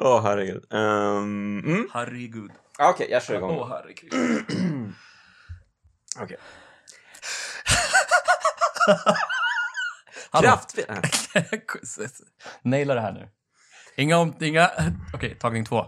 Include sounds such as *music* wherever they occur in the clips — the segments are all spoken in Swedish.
Åh, herregud. Um, mm. Herregud. Okej, jag kör igång. Åh, herregud. *clears throat* Okej. *laughs* Kraftspel... *laughs* äh. Naila det här nu. Inga om... Inga... Okej, tagning två.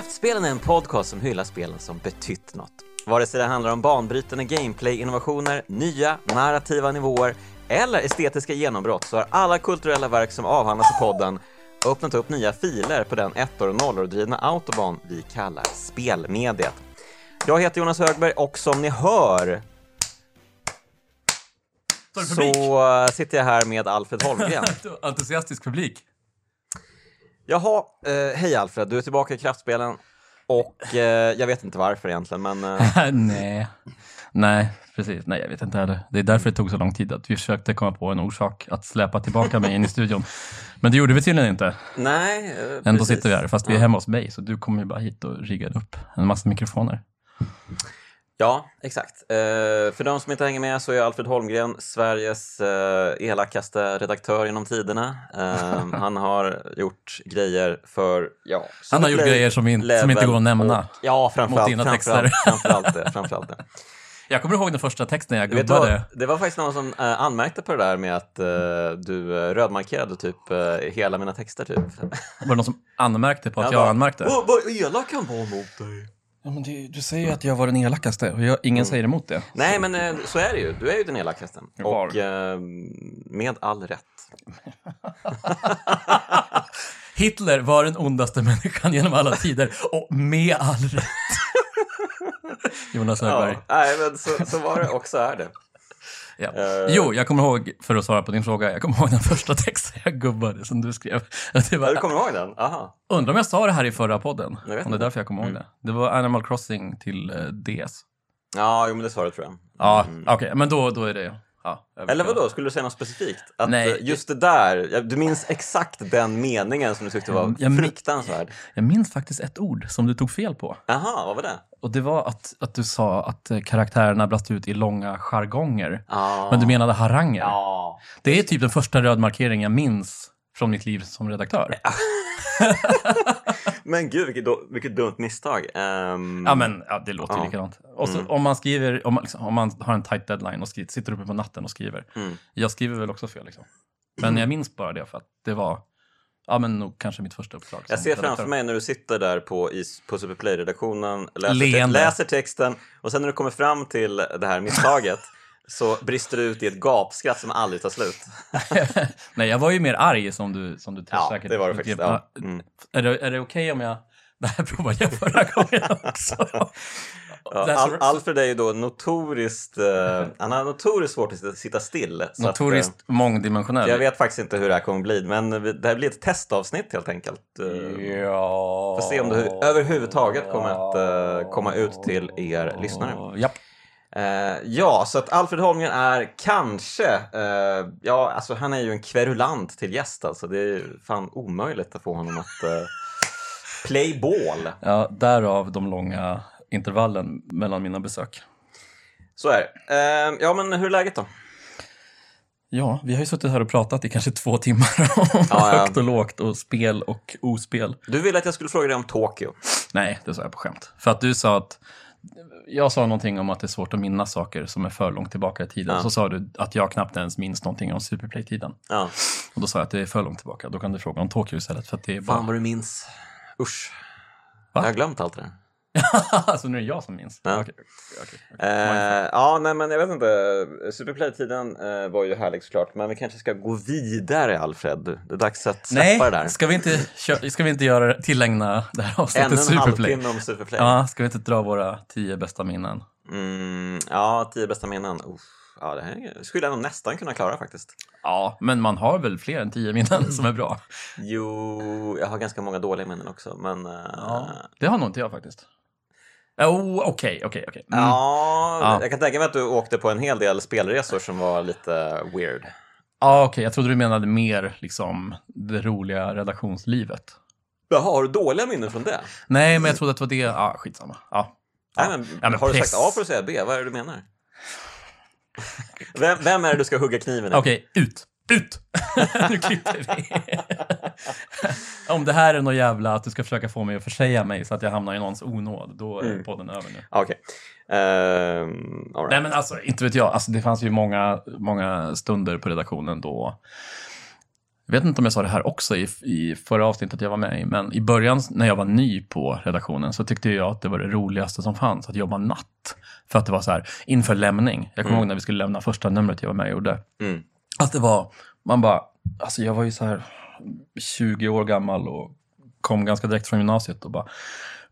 Kraftspelen är en podcast som hyllar spelen som betytt något. Vare sig det handlar om banbrytande gameplay-innovationer, nya narrativa nivåer eller estetiska genombrott så har alla kulturella verk som avhandlas i podden öppnat upp nya filer på den ettor och nollor drivna autobahn vi kallar spelmediet. Jag heter Jonas Högberg och som ni hör så sitter jag här med Alfred Holmgren. *laughs* Entusiastisk publik. Jaha, eh, hej Alfred, du är tillbaka i Kraftspelen och eh, jag vet inte varför egentligen, men eh, *laughs* Nej. Nej, precis. Nej, jag vet inte heller. Det är därför det tog så lång tid. Att vi försökte komma på en orsak att släpa tillbaka mig in i studion. Men det gjorde vi tydligen inte. nej. eh, Ändå precis. sitter vi här, fast vi är hemma hos mig. Så du kommer ju bara hit och riggar upp en massa mikrofoner. Ja, exakt. Eh, för de som inte hänger med så är Alfred Holmgren Sveriges eh, elakaste redaktör genom tiderna. Eh, han har gjort grejer för, ja... Han har gjort grejer som, in, som inte går att nämna. Och, ja, framförallt, dina framförallt, texter. *laughs* framförallt det. Framförallt det. Jag kommer ihåg den första texten jag Vet du vad? gubbade. Det var faktiskt någon som anmärkte på det där med att du rödmarkerade typ hela mina texter typ. Var det någon som anmärkte på att Han jag bara, anmärkte? Vad elak han var mot dig. Ja, men det, du säger ju att jag var den elakaste och jag, ingen säger emot det. Nej, men eh, så är det ju. Du är ju den elakaste. Och eh, med all rätt. *laughs* Hitler var den ondaste människan genom alla tider och med all rätt. *laughs* Jonas Högberg. Ja, nej, men så, så var det och så är det. Ja. Eh. Jo, jag kommer ihåg, för att svara på din fråga, jag kommer ihåg den *laughs* första texten jag gubbade som du skrev. *laughs* Det Ja, var, du kommer ihåg den? Aha. undrar om jag sa det här i förra podden? Om det är därför jag kommer ihåg Mm. det. Det var Animal Crossing till eh, DS. Ja, jo, men det sa du tror jag. Ja, Mm. okej, men då, då är det... Ja, Eller överskrivet. vad då? Skulle du säga något specifikt? Att Nej. eh, just det där, du minns exakt den meningen som du tyckte var Jag min- fruktansvärd. Jag minns faktiskt ett ord som du tog fel på. Jaha, vad var det? Och det var att, att du sa att eh, karaktärerna brast ut i långa jargonger. Ja. Men du menade haranger. Ja. Det är typ den första rödmarkeringen jag minns från mitt liv som redaktör. *laughs* Men gud, vilket, vilket dumt misstag. Ehm, Ja, men ja, det låter ju Ja. likadant. Och så, Mm. om, man skriver, om, man, liksom, om man har en tight deadline och skriver, sitter uppe på natten och skriver. Mm. Jag skriver väl också fel. Liksom. Men jag minns bara det för att det var ja, men nog kanske mitt första uppdrag. Jag ser framför mig när du sitter där på, i, på Superplay-redaktionen, läser, Leende. läser texten och sen när du kommer fram till det här misstaget *laughs* så brister du ut i ett gapskratt som aldrig tar slut. *laughs* Nej, jag var ju mer arg som du, som du Ja, säkert det var det faktiskt. Ja. Mm. Är det, är det okej om jag... *laughs* Det här provade jag förra gången också. Ja, Al Alfred är ju då notoriskt, eh, han har notoriskt svårt att sitta- still. Notoriskt Att, mångdimensionell. eh, jag vet faktiskt inte hur det här kommer bli, men det här blir ett testavsnitt helt enkelt. Eh, Ja... Får se om det hu- överhuvudtaget kommer att eh, komma ut till er lyssnare. Japp. Eh, ja, så att Alfred Holmgren är kanske, eh, ja alltså han är ju en kverulant till gäst alltså. Det är ju fan omöjligt att få honom att eh, play ball. Ja, därav de långa intervallen mellan mina besök. Så är det. Eh, ja, men hur är läget då? Ja, vi har ju suttit här och pratat i kanske två timmar *laughs* om Ja, ja. högt och lågt och spel och ospel. Du ville att jag skulle fråga dig om Tokyo. Nej, det sa jag på skämt. För att du sa att jag sa någonting om att det är svårt att minnas saker som är för långt tillbaka i tiden. Ja. Så sa du att jag knappt ens minns någonting om Superplay-tiden. Ja. Och då sa jag att det är för långt tillbaka. Då kan du fråga om Tokyo istället. För att det är bara... Fan vad du minns. Usch. Va? Jag har glömt allt det där. *laughs* alltså nu är det jag som minns. Ja. Okej, okej, okej. Eh, ja, nej men jag vet inte. Superplay-tiden eh, var ju härlig såklart, men vi kanske ska gå vidare Alfred. Det är dags att släppa Nej, det där. ska vi inte, ska vi inte göra, tillägna det här avsnittet en Superplay? halvtimme om Superplay. Ja, ska vi inte dra våra tio bästa minnen? Mm, ja, tio bästa minnen. Uff, ja, det här skulle jag nog nästan kunna klara faktiskt. Ja, men man har väl fler än tio minnen som är bra? Jo, jag har ganska många dåliga minnen också, men... eh, Ja, det har nog inte jag faktiskt. Oh, Okej, okej, okej. Mm. Ja, Ja. jag kan tänka mig att du åkte på en hel del spelresor som var lite weird. Ja, okej. Jag trodde du menade mer liksom det roliga redaktionslivet. Jaha, har du dåliga minnen från det? Nej, men jag trodde att det var det. Ja, skitsamma. Ja. Nej, men, Ja, men har du press. sagt A för att säga B? Vad är det du menar? Vem, vem är det du ska hugga kniven i? Okej, ut! Ut! *laughs* nu klipper vi. Om det här är något jävla att du ska försöka få mig att försäga mig så att jag hamnar i någons onåd, då är Mm. podden över nu. Okej. Ehm, all right. Nej men alltså, inte vet jag. Alltså, det fanns ju många, många stunder på redaktionen då. Jag vet inte om jag sa det här också i, i förra avsnittet jag var med i, men i början när jag var ny på redaktionen så tyckte jag att det var det roligaste som fanns, att jobba natt. För att det var så här, inför lämning. Jag kommer Mm. ihåg när vi skulle lämna första numret jag var med och gjorde. Mm. Att det var, man bara, alltså jag var ju så här 20 år gammal och kom ganska direkt från gymnasiet och bara,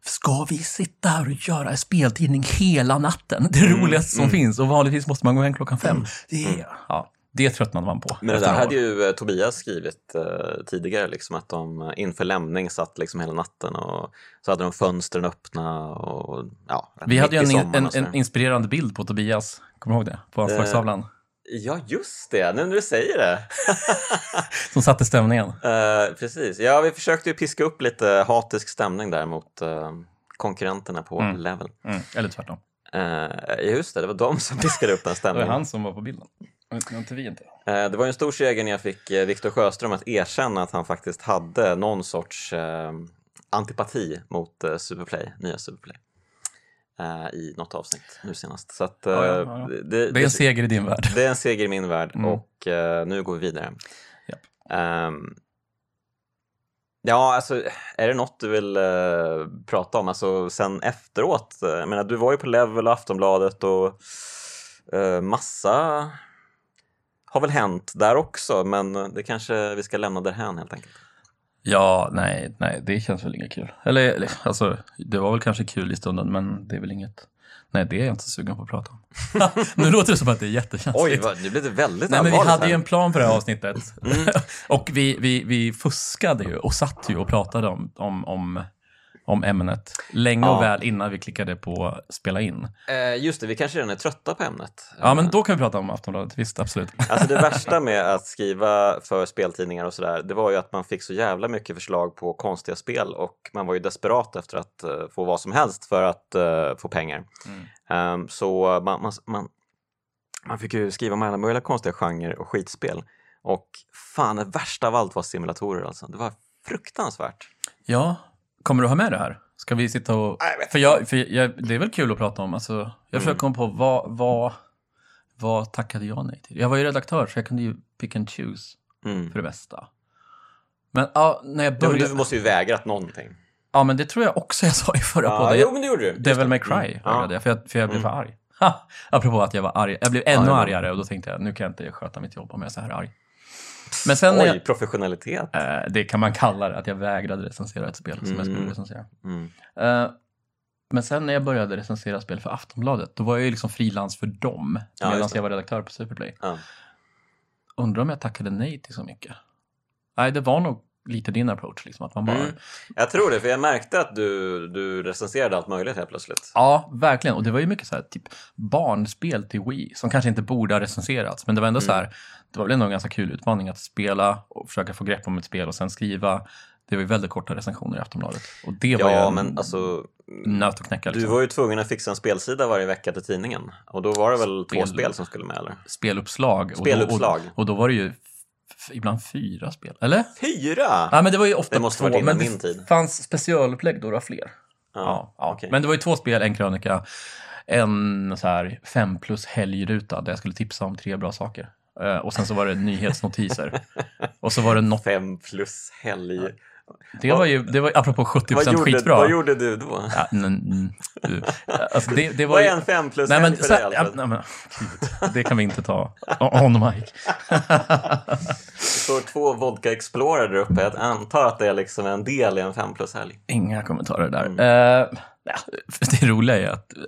ska vi sitta här och göra en speltidning hela natten? Det Mm, roligaste som mm. finns och vanligtvis måste man gå hem klockan fem. Det, är, ja, det tröttnade man på. Men det där hade ju eh, Tobias skrivit eh, tidigare, liksom, att de eh, inför lämning satt liksom hela natten och så hade de fönstren öppna och ja, Vi hade ju en, en, en inspirerande bild på Tobias, kommer du ihåg det? På anslagstavlan. Ja, just det, nu när du säger det. *laughs* Som satte stämningen. Eh, precis, ja vi försökte ju piska upp lite hatisk stämning där mot eh, konkurrenterna på Mm. Level. Mm, eller tvärtom. Uh, just det, det var de som *laughs* piskade upp den Det var stämningen. han som var på bilden. Inte, vi inte. Det var ju en stor seger när jag fick uh, Viktor Sjöström att erkänna att han faktiskt hade någon sorts antipati mot uh, Superplay, nya Superplay. Eh, I något avsnitt nu senast. Så att, eh, Ja, ja, ja. Det, Det är en seger i din värld. det är en seger i min värld Mm. och eh, nu går vi vidare. Ehm, ja, alltså är det något du vill eh, prata om? Alltså sen efteråt? eh, Jag menar, du var ju på Level och Aftonbladet och massa har väl hänt där också, men det kanske vi ska lämna därhän helt enkelt. Ja, nej, nej, det känns väl inget kul. Eller, eller, alltså, det var väl kanske kul i stunden, men det är väl inget... Nej, det är jag inte så sugen på att prata om. *laughs* nu låter det som att det är jättekänsligt. Oj, vad, nu blev det väldigt Nej, men vi hade här. ju en plan för det här avsnittet. Mm. *laughs* och vi, vi, vi fuskade ju och satt ju och pratade om, om, om, om ämnet länge Ja. och väl innan vi klickade på spela in. Eh, just det, vi kanske redan är trötta på ämnet. Ja, men då kan vi prata om Aftonbladet. Visst, absolut. *laughs* Alltså det värsta *laughs* med att skriva för speltidningar och sådär, det var ju att man fick så jävla mycket förslag på konstiga spel och man var ju desperat efter att eh, få vad som helst för att eh, få pengar. Mm. Ehm, så man, man, man, man fick ju skriva med alla möjliga konstiga genrer och skitspel. Och fan, det värsta av allt var simulatorer alltså. Det var fruktansvärt. Ja, kommer du ha med det här? Ska vi sitta och... Jag För, jag, för jag, det är väl kul att prata om. Alltså, jag Mm. försöker komma på vad, vad, vad tackade jag nej till? Jag var ju redaktör så jag kunde ju pick and choose Mm. för det mesta. Men ja, när jag Ja, började... du måste ju vägrat någonting. Ja, men det tror jag också jag sa i förra Ja, podden. jo, men det gjorde du. Devil. May Cry Mm. vägrade jag, för jag, för jag blev Mm. för arg. Ha! *laughs* Apropå att jag var arg. Jag blev ännu Ja, ja. argare och då tänkte jag, nu kan jag inte sköta mitt jobb om jag är så här arg. Men sen Oj, jag, professionalitet. eh, det kan man kalla det, att jag vägrade recensera ett spel som jag skulle Mm. recensera. Mm. Eh, men sen när jag började recensera spel för Aftonbladet, då var jag ju liksom frilans för dem. Ja, medan jag var redaktör på Superplay. Ja. Undrar om jag tackade nej till så mycket. Nej, det var nog lite din approach, liksom, att man bara... Mm. Jag tror det, för jag märkte att du, du recenserade allt möjligt helt plötsligt. Ja, verkligen. Och det var ju mycket så här, typ barnspel till Wii, som kanske inte borde ha recenserats, men det var ändå Mm. så här, det var väl ändå en ganska kul utmaning att spela och försöka få grepp om ett spel och sen skriva. Det var ju väldigt korta recensioner i Aftonbladet. Och det var ju en men alltså, nöt att knäcka. du Liksom. var ju tvungen att fixa en spelsida varje vecka till tidningen. Och då var det väl två Spel- spel som skulle med, eller? Speluppslag. Speluppslag. Och då, och, och då var det ju ibland fyra spel. Eller? Fyra! Ja, men det var ju ofta Det måste två. varit men min det tid. fanns specialupplägg då det var fler. Ja, ja. okej. Men det var ju två spel, en krönika, en så här fem plus helgruta där jag skulle tipsa om tre bra saker. Eh, och sen så var det nyhetsnotiser. *laughs* och så var det något, Fem plus helg. Det var ju, det var apropå 70% Vad gjorde, skitbra. vad gjorde du då? Ja, n- n-. Alltså det, det var Vad är en fem plus Nej men, för dig, ja, nej, men gud, det kan vi inte ta on mic. Det står två Vodka Explorer där uppe. Jag antar att det är liksom en del i en fem plus helg. Inga kommentarer där. Mm. Ja, *laughs* det roliga är att, eh,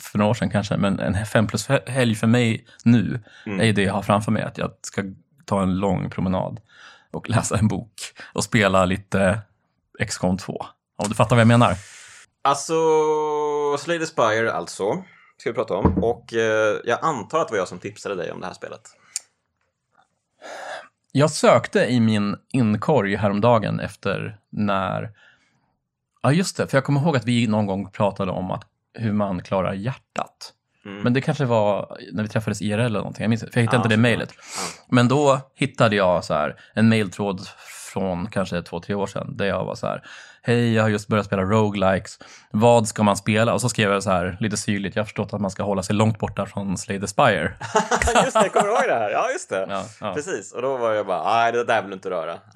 för några år sedan kanske, men en fem plus helg för mig nu Mm. är det jag har framför mig, att jag ska ta en lång promenad och läsa en bok och spela lite XCOM 2. Om du fattar vad jag menar. Alltså, the Spire alltså, ska vi prata om. Och eh, jag antar att det var jag som tipsade dig om det här spelet. Jag sökte i min inkorg häromdagen efter när... Ja, just det. För jag kommer ihåg att vi någon gång pratade om att hur man klarar hjärtat. Mm. Men det kanske var när vi träffades IRL eller någonting. Jag minns inte, för jag hittade Ja, inte det mejlet. Ja. Men då hittade jag så här, en mejltråd från kanske två, tre år sedan där jag var så här, hej, jag har just börjat spela roguelikes. Vad ska man spela? Och så skrev jag så här, lite syrligt, jag har förstått att man ska hålla sig långt borta från Slay the Spire. *laughs* just det, kommer du ihåg det här? Ja, just det. Ja, ja. Precis, och då var jag bara, nej det där vill du inte röra. *laughs*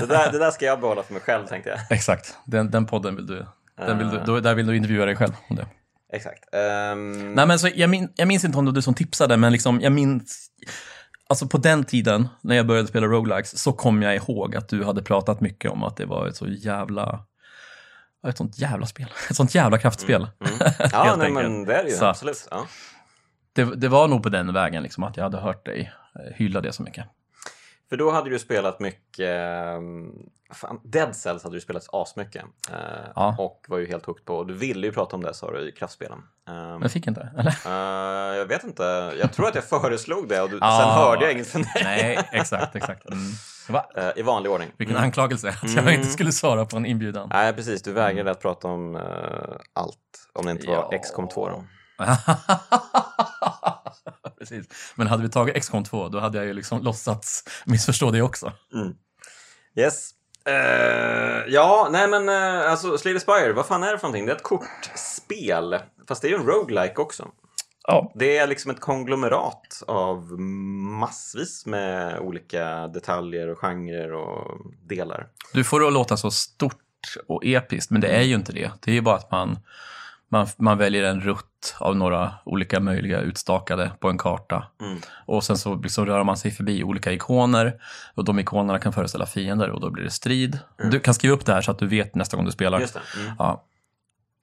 det, där, det där ska jag behålla för mig själv, tänkte jag. Exakt, den, den podden vill du, den vill du, Ah. då, där vill du intervjua dig själv om det. Exakt. Ehm, Nej, men så jag, min, jag minns inte om det var du som tipsade, men liksom, jag minns... Alltså på den tiden, när jag började spela roguelikes, så kom jag ihåg att du hade pratat mycket om att det var ett så jävla... ja, Ett sånt jävla spel. *laughs* Ett sånt jävla kraftspel. mm. *laughs* Ja, helt nej, men det är det ju, Så absolut. Ja. Det, det var nog på den vägen, liksom, att jag hade hört dig eh, hylla det så mycket. För då hade du spelat mycket... ehm, Fan, Dead Cells hade du spelat asmycket. eh, Ja. Och var ju helt hooked på. Du ville ju prata om det sa du i kraftspelen. Ehm, Men jag fick inte, eller? eh, jag vet inte. Jag tror att jag föreslog det och du, *laughs* Ja. sen hörde jag inget från dig. Nej, exakt, exakt. Mm. Va? Eh, I vanlig ordning. Vilken Mm. anklagelse, att jag Mm. inte skulle svara på en inbjudan. Nej, precis. Du vägrade att prata om eh, allt. Om det inte var Ja. XCOM 2 då. *laughs* Precis. Men hade vi tagit XCOM 2, då hade jag ju liksom låtsats missförstå det också. Yes. Eh, ja, nej men uh, alltså Slay the Spire, vad fan är det för någonting? Det är ett kortspel. Fast det är ju en roguelike också. Ja, Det är liksom ett konglomerat av massvis med olika detaljer och genrer och delar. Du får det att låta så stort och episkt, men det är ju inte det. Det är ju bara att man, man, man väljer en rutt av några olika möjliga utstakade på en karta. Mm. Och sen så liksom rör man sig förbi olika ikoner och de ikonerna kan föreställa fiender och då blir det strid. Du kan skriva upp det här så att du vet nästa gång du spelar. Mm. Ja.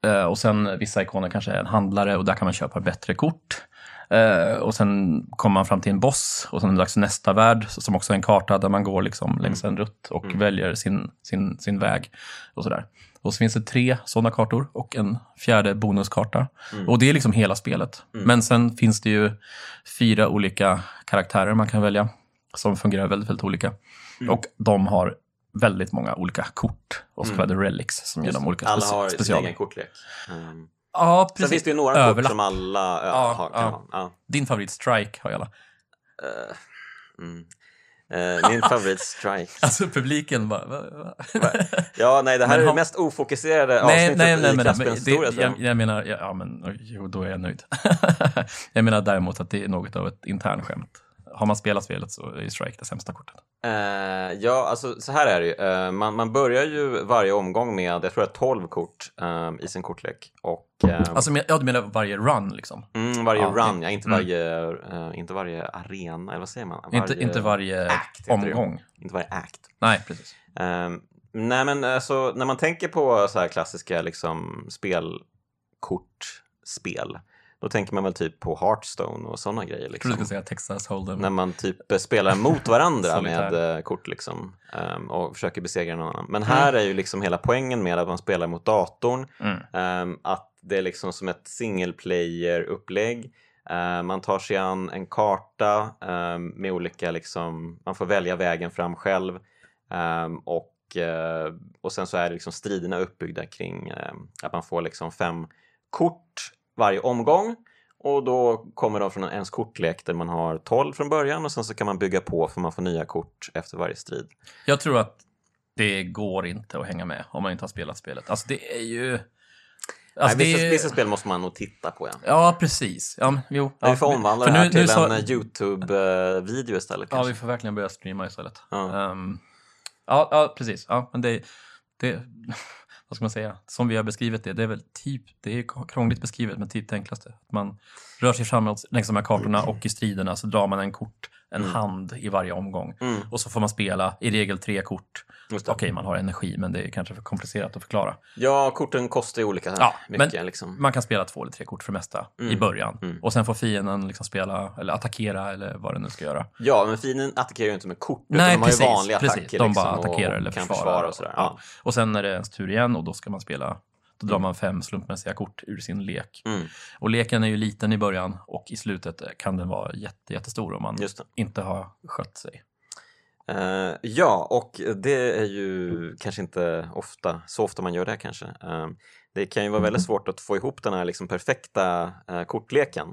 Eh, Och sen vissa ikoner kanske är en handlare och där kan man köpa bättre kort. Eh, och sen kommer man fram till en boss och sen är det dags för nästa värld som också är en karta där man går liksom längs en rutt och Mm. väljer sin, sin, sin väg. Och sådär. Och så finns det tre sådana kartor och en fjärde bonuskarta. Mm. Och det är liksom hela spelet. Men sen finns det ju fyra olika karaktärer man kan välja som fungerar väldigt, väldigt olika. Mm. Och de har väldigt många olika kort och så kallade relics som ger dem olika Alla speci- har sin specialer. egen kortlek. Ja, Sen precis. finns det ju några kort Överlapp. som alla Ja, har. Ja. Ja. Din favorit Strike har jag alla. Eh, mm. Eh, min favorit Strike. *laughs* Alltså publiken bara... Va, va? Ja, nej, det här Men är det mest ofokuserade nej, avsnittet nej, nej, i det, historia. jag, jag. menar, ja, men jo, då är jag nöjd. *laughs* jag menar däremot att det är något av ett internskämt. Har man spelat spelet så är Strike det sämsta kortet. Eh, ja, alltså så här är det ju. Eh, man, man börjar ju varje omgång med, jag tror det är 12 kort eh, i sin kortlek. Och eh, Alltså, ja, du menar varje run liksom? mm, varje ja, run, ja, inte, mm. varje, eh, inte varje arena, eller vad säger man? Inte, inte varje act omgång. Inte varje act. Nej, precis. Ehm, nej men alltså, när man tänker på så här klassiska liksom, spelkortspel, då tänker man väl typ på Hearthstone och sådana grejer. Jag trodde du Liksom. skulle säga Texas Hold'em. När man typ spelar mot varandra *laughs* med kort liksom, ehm, och försöker besegra någon annan. Men här är ju liksom hela poängen med att man spelar mot datorn, Mm. ehm, att det är liksom som ett single player-upplägg. Ehm, man tar sig an en karta med olika, liksom, man får välja vägen fram själv. Och, eh, och sen så är det liksom striderna uppbyggda kring att man får liksom fem kort varje omgång. Och då kommer de från ens kortlek där man har 12 från början och sen så kan man bygga på för man får nya kort efter varje strid. Jag tror att det går inte att hänga med om man inte har spelat spelet. Alltså det är ju... Alltså, Nej, det vissa, är... vissa spel måste man nog titta på. Ja. Ja, precis. Ja, men, jo. Ja, vi får omvandla det här nu- till nu en eh, YouTube-video istället. Ja, Kanske. vi får verkligen börja streama istället. Ja. Ehm, ja, ja, precis. Ja, men det, det, vad ska man säga? Som vi har beskrivit det, det är väl typ, det är krångligt beskrivet, men typ det enklaste. Att man rör sig framåt längs de här kartorna och i striderna så drar man en kort, en hand i varje omgång. Mm, Och så får man spela i regel tre kort. Okej, man har energi, men det är kanske för komplicerat att förklara. Ja, korten kostar ju olika Ja, mycket. men- liksom. Man kan spela två eller tre kort för det mesta i Mm, början. mm. Och sen får fienden liksom spela, eller attackera, eller vad det nu ska göra. Ja, men fienden attackerar ju inte med kort, utan Nej, de har precis, ju vanliga precis. attacker. De liksom, bara attackerar och eller försvarar. försvara och sådär. Ja. Och sen är det ens tur igen och då ska man spela Då drar man fem slumpmässiga kort ur sin lek. Mm, Och leken är ju liten i början och i slutet kan den vara jätte, jättestor om man inte har skött sig. Eh, ja, och det är ju kanske inte ofta, så ofta man gör det kanske. Eh, det kan ju vara väldigt svårt att få ihop den här liksom perfekta eh, kortleken.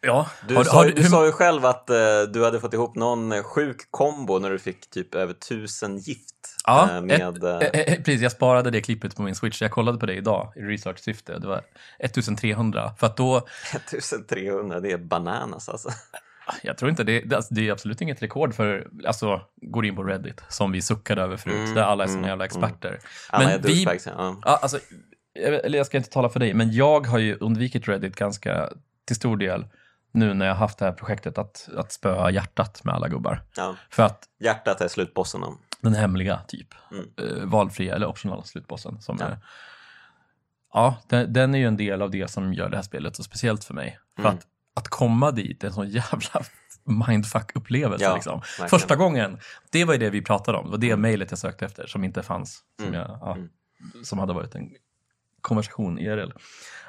Ja, Du, har, sa, har, ju- du hur- sa ju själv att du hade fått ihop någon sjuk kombo när du fick typ över tusen gift. Ja, eh, med, eh, Eh, eh, Precis, jag sparade det klippet på min Switch. Jag kollade på det idag i research-syfte. Det var 1300. För att då, 1300, det är bananas alltså. jag tror inte det, det, alltså, det är absolut inget rekord för, alltså, går in på Reddit, som vi suckade över förut, Mm, där alla är såna mm, jävla experter. Alla är Men vi, douchebags, ja. ja, alltså, jag- eller jag ska inte tala för dig, men jag har ju undvikit Reddit ganska till stor del nu när jag har haft det här projektet att, att spöa hjärtat med alla gubbar. ja. För att Hjärtat är slutbossen då. Den hemliga typ, Mm. eh, valfria eller optionala slutbossen. Som Ja. är, ja, den, den är ju en del av det som gör det här spelet så speciellt för mig. För Mm. att, att komma dit är en sån jävla *laughs* mindfuck-upplevelse. Ja, liksom. Första gången, det var ju det vi pratade om. Det var det mejlet jag sökte efter som inte fanns. Som, Mm. jag, ja, Mm. som hade varit en konversation IRL.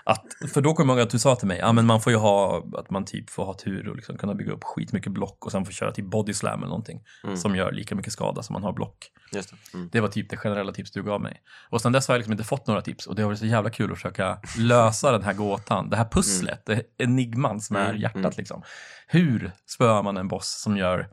Att, för då kommer jag ihåg att du sa till mig, ja men man får ju ha, att man typ får ha tur och liksom kunna bygga upp skitmycket block och sen få köra typ body slam eller någonting Mm. som gör lika mycket skada som man har block. Just det. Mm. Det var typ det generella tips du gav mig. Och sen dess har jag liksom inte fått några tips och det har varit så jävla kul att försöka *laughs* lösa den här gåtan, det här pusslet, det enigman som är Mm, hjärtat mm. liksom. Hur spöar man en boss som gör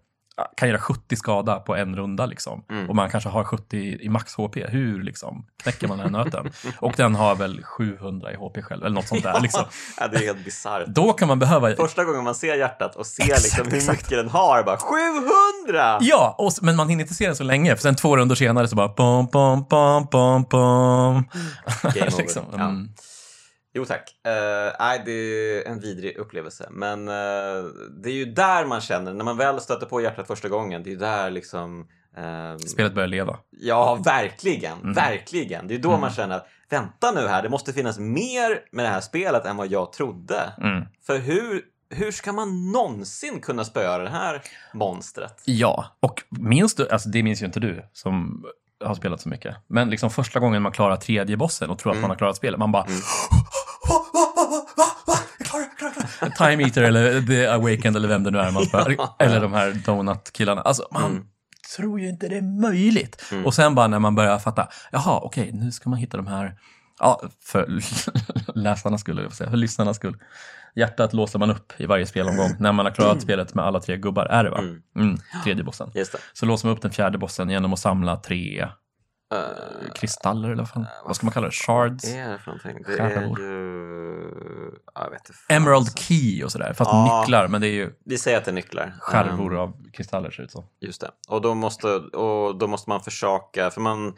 kan göra 70 skada på en runda liksom. Mm. Och man kanske har 70 i max HP. Hur liksom knäcker man den här nöten? *laughs* och den har väl 700 i HP själv, eller något sånt där. Liksom. *laughs* ja, det är helt bisarrt. Då kan man behöva... Första gången man ser hjärtat och ser Exakt, liksom hur exakt. mycket den har, bara 700! Ja, och, men man hinner inte se den så länge, för sen två runder senare så bara bom, bom, bom, bom, bom. Game *laughs* over. liksom. Ja. mm. Jo tack. Eh, nej, det är en vidrig upplevelse. Men eh, det är ju där man känner, när man väl stöter på hjärtat första gången, det är ju där liksom... ehm, Spelet börjar leva. Ja, verkligen. Mm. Verkligen. Det är då Mm. man känner att vänta nu här, det måste finnas mer med det här spelet än vad jag trodde. Mm. För hur, hur ska man någonsin kunna spöa det här monstret? Ja, och minns du, alltså det minns ju inte du som har spelat så mycket, men liksom första gången man klarar tredje bossen och tror att Mm. man har klarat spelet, man bara Mm. Time Eater eller The Awakened eller vem det nu är man spöar, eller de här Donut-killarna. Alltså man Mm. tror ju inte det är möjligt. Mm. Och sen bara när man börjar fatta, jaha, okej, nu ska man hitta de här, ja, för *laughs* läsarnas skull, vad säga, för lyssnarnas skull. Hjärtat låser man upp i varje spelomgång när man har klarat spelet med alla tre gubbar, är det va? Mm. Mm, tredje bossen. Så låser man upp den fjärde bossen genom att samla tre Eh, kristaller eller vad, fan, vad ska man kalla det? Shards? vad är det för någonting? Det är ju... Ja, jag vet inte. Emerald Key och sådär. Fast Ja. nycklar, men det är ju Vi säger att det är nycklar. skärvor Ehm, av kristaller ser det ut som. Just det. Och då måste, och då måste man försaka, för man,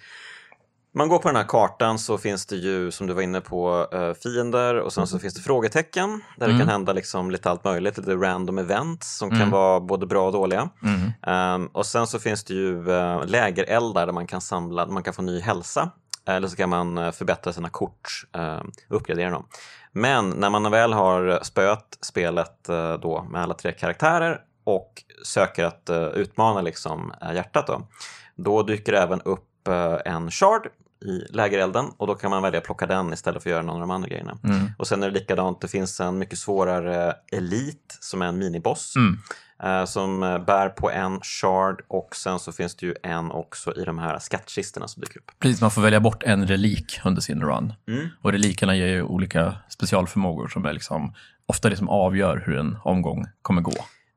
man går på den här kartan så finns det ju, som du var inne på, eh, fiender och sen så finns det frågetecken där det Mm. kan hända liksom lite allt möjligt, lite random events som kan Mm. vara både bra och dåliga. Mm. Ehm, och sen så finns det ju uh, lägereldar där man kan samla, man kan få ny hälsa. Eller så kan man eh, förbättra sina kort uh, och uppgradera dem. Men när man väl har spöat spelet då med alla tre karaktärer och söker att utmana liksom, hjärtat då, då dyker det även upp en shard i lägerelden och då kan man välja att plocka den istället för att göra någon av de andra grejerna. Mm. Och sen är det likadant, det finns en mycket svårare elit som är en miniboss Mm. eh, som bär på en shard och sen så finns det ju en också i de här skattkistorna som dyker upp. Precis, man får välja bort en relik under sin run. Mm. Och relikerna ger ju olika specialförmågor som är liksom ofta det som avgör hur en omgång kommer gå.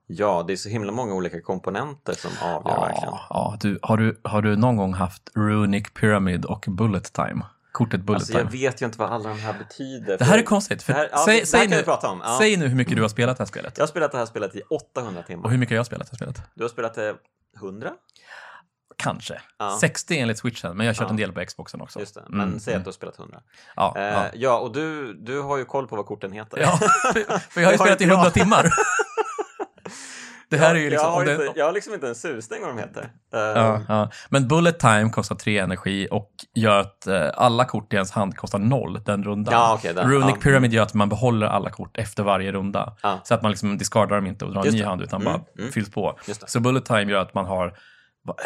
Ja, det är så himla många olika komponenter som avgör verkligen. Ja, ja. Du, har, du, har du någon gång haft Runic Pyramid och Bullet Time? Kortet Bullet Alltså, jag Time. vet ju inte vad alla de här betyder. Det här är konstigt. För Det här- ja, säg, det nu. Ja. säg nu hur mycket du har spelat det här spelet. Jag har spelat det här spelet i 800 timmar. Och hur mycket har jag spelat det här spelet? Du har spelat det 100? Kanske. Ja. 60 enligt switchen, men jag har kört Ja. en del på Xboxen också. Just det, men Mm, säg att mm. du har spelat 100. Ja, Eh, ja. ja. och du, du har ju koll på vad korten heter. ja, *laughs* för jag har ju spelat i inte 100 jag. timmar. *laughs* Det här är ju liksom... jag, har det- inte, jag har liksom inte en susning vad de heter. Ja, ja. Men Bullet Time kostar 3 energi och gör att eh, alla kort i ens hand kostar noll den rundan. Ja, okej, den- Runic ja. Pyramid gör att man behåller alla kort efter varje runda. Ja. Så att man liksom discardar dem inte och drar en ny det. hand utan Mm, bara mm. fylls på. Så Bullet Time gör att man har,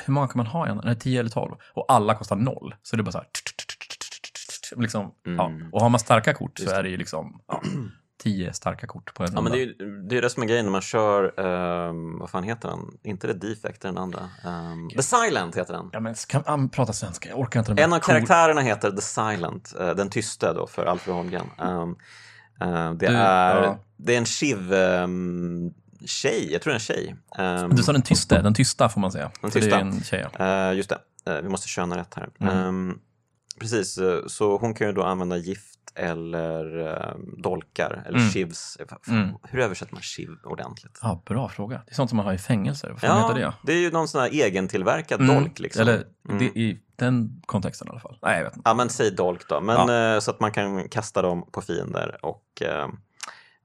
hur många kan man ha? Är det 10 eller 12? Och alla kostar noll. Så det är bara så här, kort. Liksom, ja. Mm. Och har man starka kort Just så är det ju liksom ja, tio starka kort på en Ja, men det är ju det, är det som är grejen när man kör, ehm, vad fan heter den? Inte det Defect, det är den andra. Ehm, The Silent heter den. Ja, men kan man prata svenska? Jag orkar inte. de här En av cool- karaktärerna heter The Silent, eh, den tysta då för Alfred Holmgren. Ehm, eh, det, Du, är, ja. det är en shiv um, tjej, jag tror det är en tjej. Ehm, Du sa den tysta, den tysta får man säga. Den Så Det tysta. är en tjej, ja. Eh, just det, Eh, vi måste köna rätt här. Mm. Ehm, precis, eh, så hon kan ju då använda gift eller eh, dolkar eller Mm. shivs. Mm. Hur översätter man shiv ordentligt? ja. Bra fråga. Det är sånt som man har i fängelser. Vad heter det? det är ju någon sån här egentillverkad Mm, dolk liksom. Eller Mm. det, i den kontexten i alla fall. Nej, jag vet inte. Ja, men säg dolk då. Men eh, så att man kan kasta dem på fiender och eh,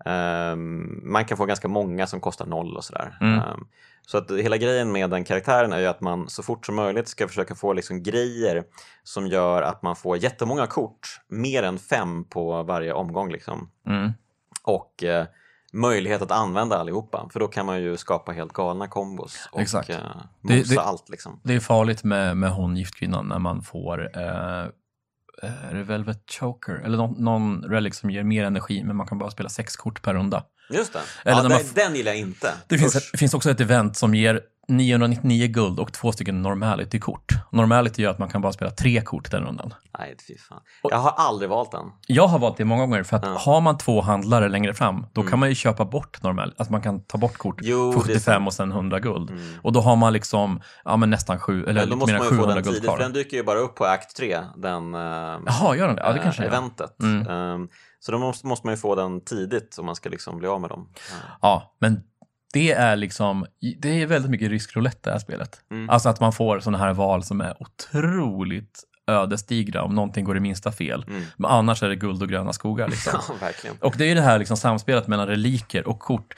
ehm, man kan få ganska många som kostar noll och sådär. Mm. Ehm, så att hela grejen med den karaktären är ju att man så fort som möjligt ska försöka få liksom grejer som gör att man får jättemånga kort, mer än fem på varje omgång liksom. Mm. Och eh, möjlighet att använda allihopa, för då kan man ju skapa helt galna kombos och Exakt. Det- mosa det- allt liksom. Det är farligt med, med hon giftkvinnan när man får eh, är det Velvet Choker eller någon, någon relic som ger mer energi men man kan bara spela sex kort per runda. Just det. Eller ja, den, man den gillar jag inte. Det finns, ett, finns också ett event som ger 999 guld och två stycken normality-kort. Normality gör att man kan bara spela tre kort den rundan. Nej, fy fan. Jag har aldrig valt den. Jag har valt det många gånger för att Ja. har man två handlare längre fram, då Mm. kan man ju köpa bort normal, alltså man kan ta bort kort Jo, för det är 75 sant. och sen 100 guld. Mm. Och då har man liksom, ja men nästan sju, eller Men då måste man ju få 700 den guld tidigt, kvar. för den dyker ju bara upp på akt 3, den Jaha, gör den det? Ja, det kanske eh, den gör. eventet. Mm. Ehm, så då måste, måste man ju få den tidigt om man ska liksom bli av med dem. Ja. Ja, men det är liksom, det är väldigt mycket rysk roulette det här spelet. Mm. Alltså att man får sådana här val som är otroligt ödesdigra om någonting går i minsta fel. Mm. Men annars är det guld och gröna skogar liksom. *laughs* Ja. Och det är ju det här liksom samspelet mellan reliker och kort.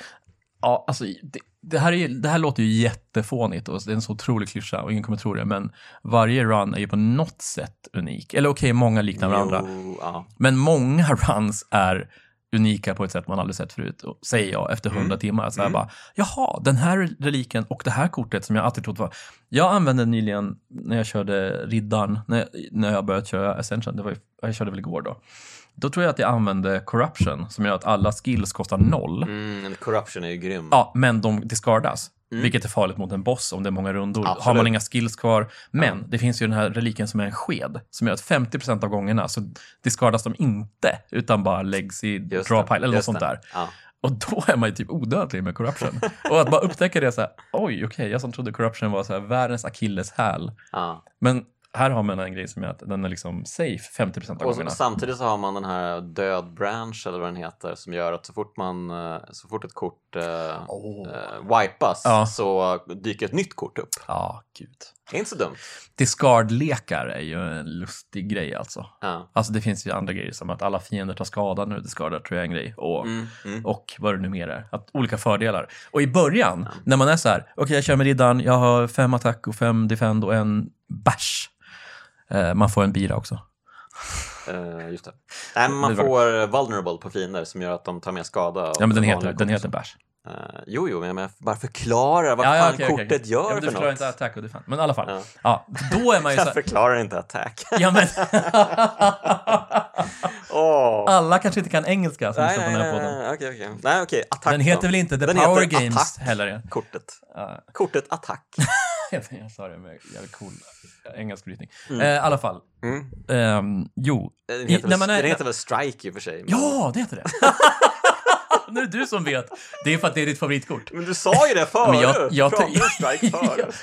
Ja, alltså det, det, här är, det här låter ju jättefånigt och det är en så otrolig klyscha och ingen kommer tro det, men varje run är ju på något sätt unik. Eller okej, många liknar varandra. Jo, ja. Men många *laughs* runs är unika på ett sätt man aldrig sett förut, och, säger jag efter hundra Mm. timmar. Så här Mm. bara, jaha, den här reliken och det här kortet som jag alltid trott var... Jag använde nyligen när jag körde riddaren, när jag, när jag började köra Ascension, det var jag körde väl igår då. Då tror jag att jag använde Corruption som gör att alla skills kostar noll. Mm, corruption är ju grym. Ja, men de discardas. Mm. Vilket är farligt mot en boss om det är många rundor. Har Absolut. man inga skills kvar. Men det finns ju den här reliken som är en sked. Som gör att 50% av gångerna så discardas de inte. Utan bara läggs i Just draw pile eller något sånt där. Ja. Och då är man ju typ odödlig med corruption. *laughs* och att bara upptäcka det så här, oj, okej, jag som trodde corruption var så här världens akilleshäl. Ja. Men här har man en grej som är att den är liksom safe 50% av Och gångerna. samtidigt så har man den här död branch eller vad den heter som gör att så fort man eh, så fort ett kort eh, Åh. eh, wipas Ja. så dyker ett nytt kort upp. Ja, gud. Det är inte så dumt. Discard-lekar är ju en lustig grej alltså. Ja. Alltså det finns ju andra grejer som att alla fiender tar skada nu, discardar tror jag är en grej. Och, Mm, mm. och vad det nu mer är. Att, olika fördelar. Och i början, när man är så här, okej jag kör med riddaren, jag har fem attack och fem defend och en bash. Eh, man får en bira också. Eh, just det. Nej, men man får vulnerable på fiender som gör att de tar mer skada. Ja men den heter, den heter bash. Eh, jo, jo, men jag bara förklarar vad Ja, fan okej, kortet okej. gör ja, men Du för förklarar något. inte attack och defend. Men i alla fall. Ja. Ja. då är man ju *laughs* så Jag förklarar inte attack. ja men *laughs* Åh. alla kanske inte kan engelska som lyssnar på den här podden. nej, okej, okej. Nej, okej, attack Den heter då. väl inte The Den Power Games Attack. heller? Kortet. Ja. Kortet attack. *laughs* Jag sa det med jävligt cool engelsk brytning. Mm. Eh, I alla fall. Mm. Ehm, jo. Den I- heter, när väl, man är- den heter väl strike i och för sig. men- Ja, det heter det. *laughs* *laughs* nu är det du som vet. Det är för att det är ditt favoritkort. Men du sa ju det förut! Men jag, jag, tar, strike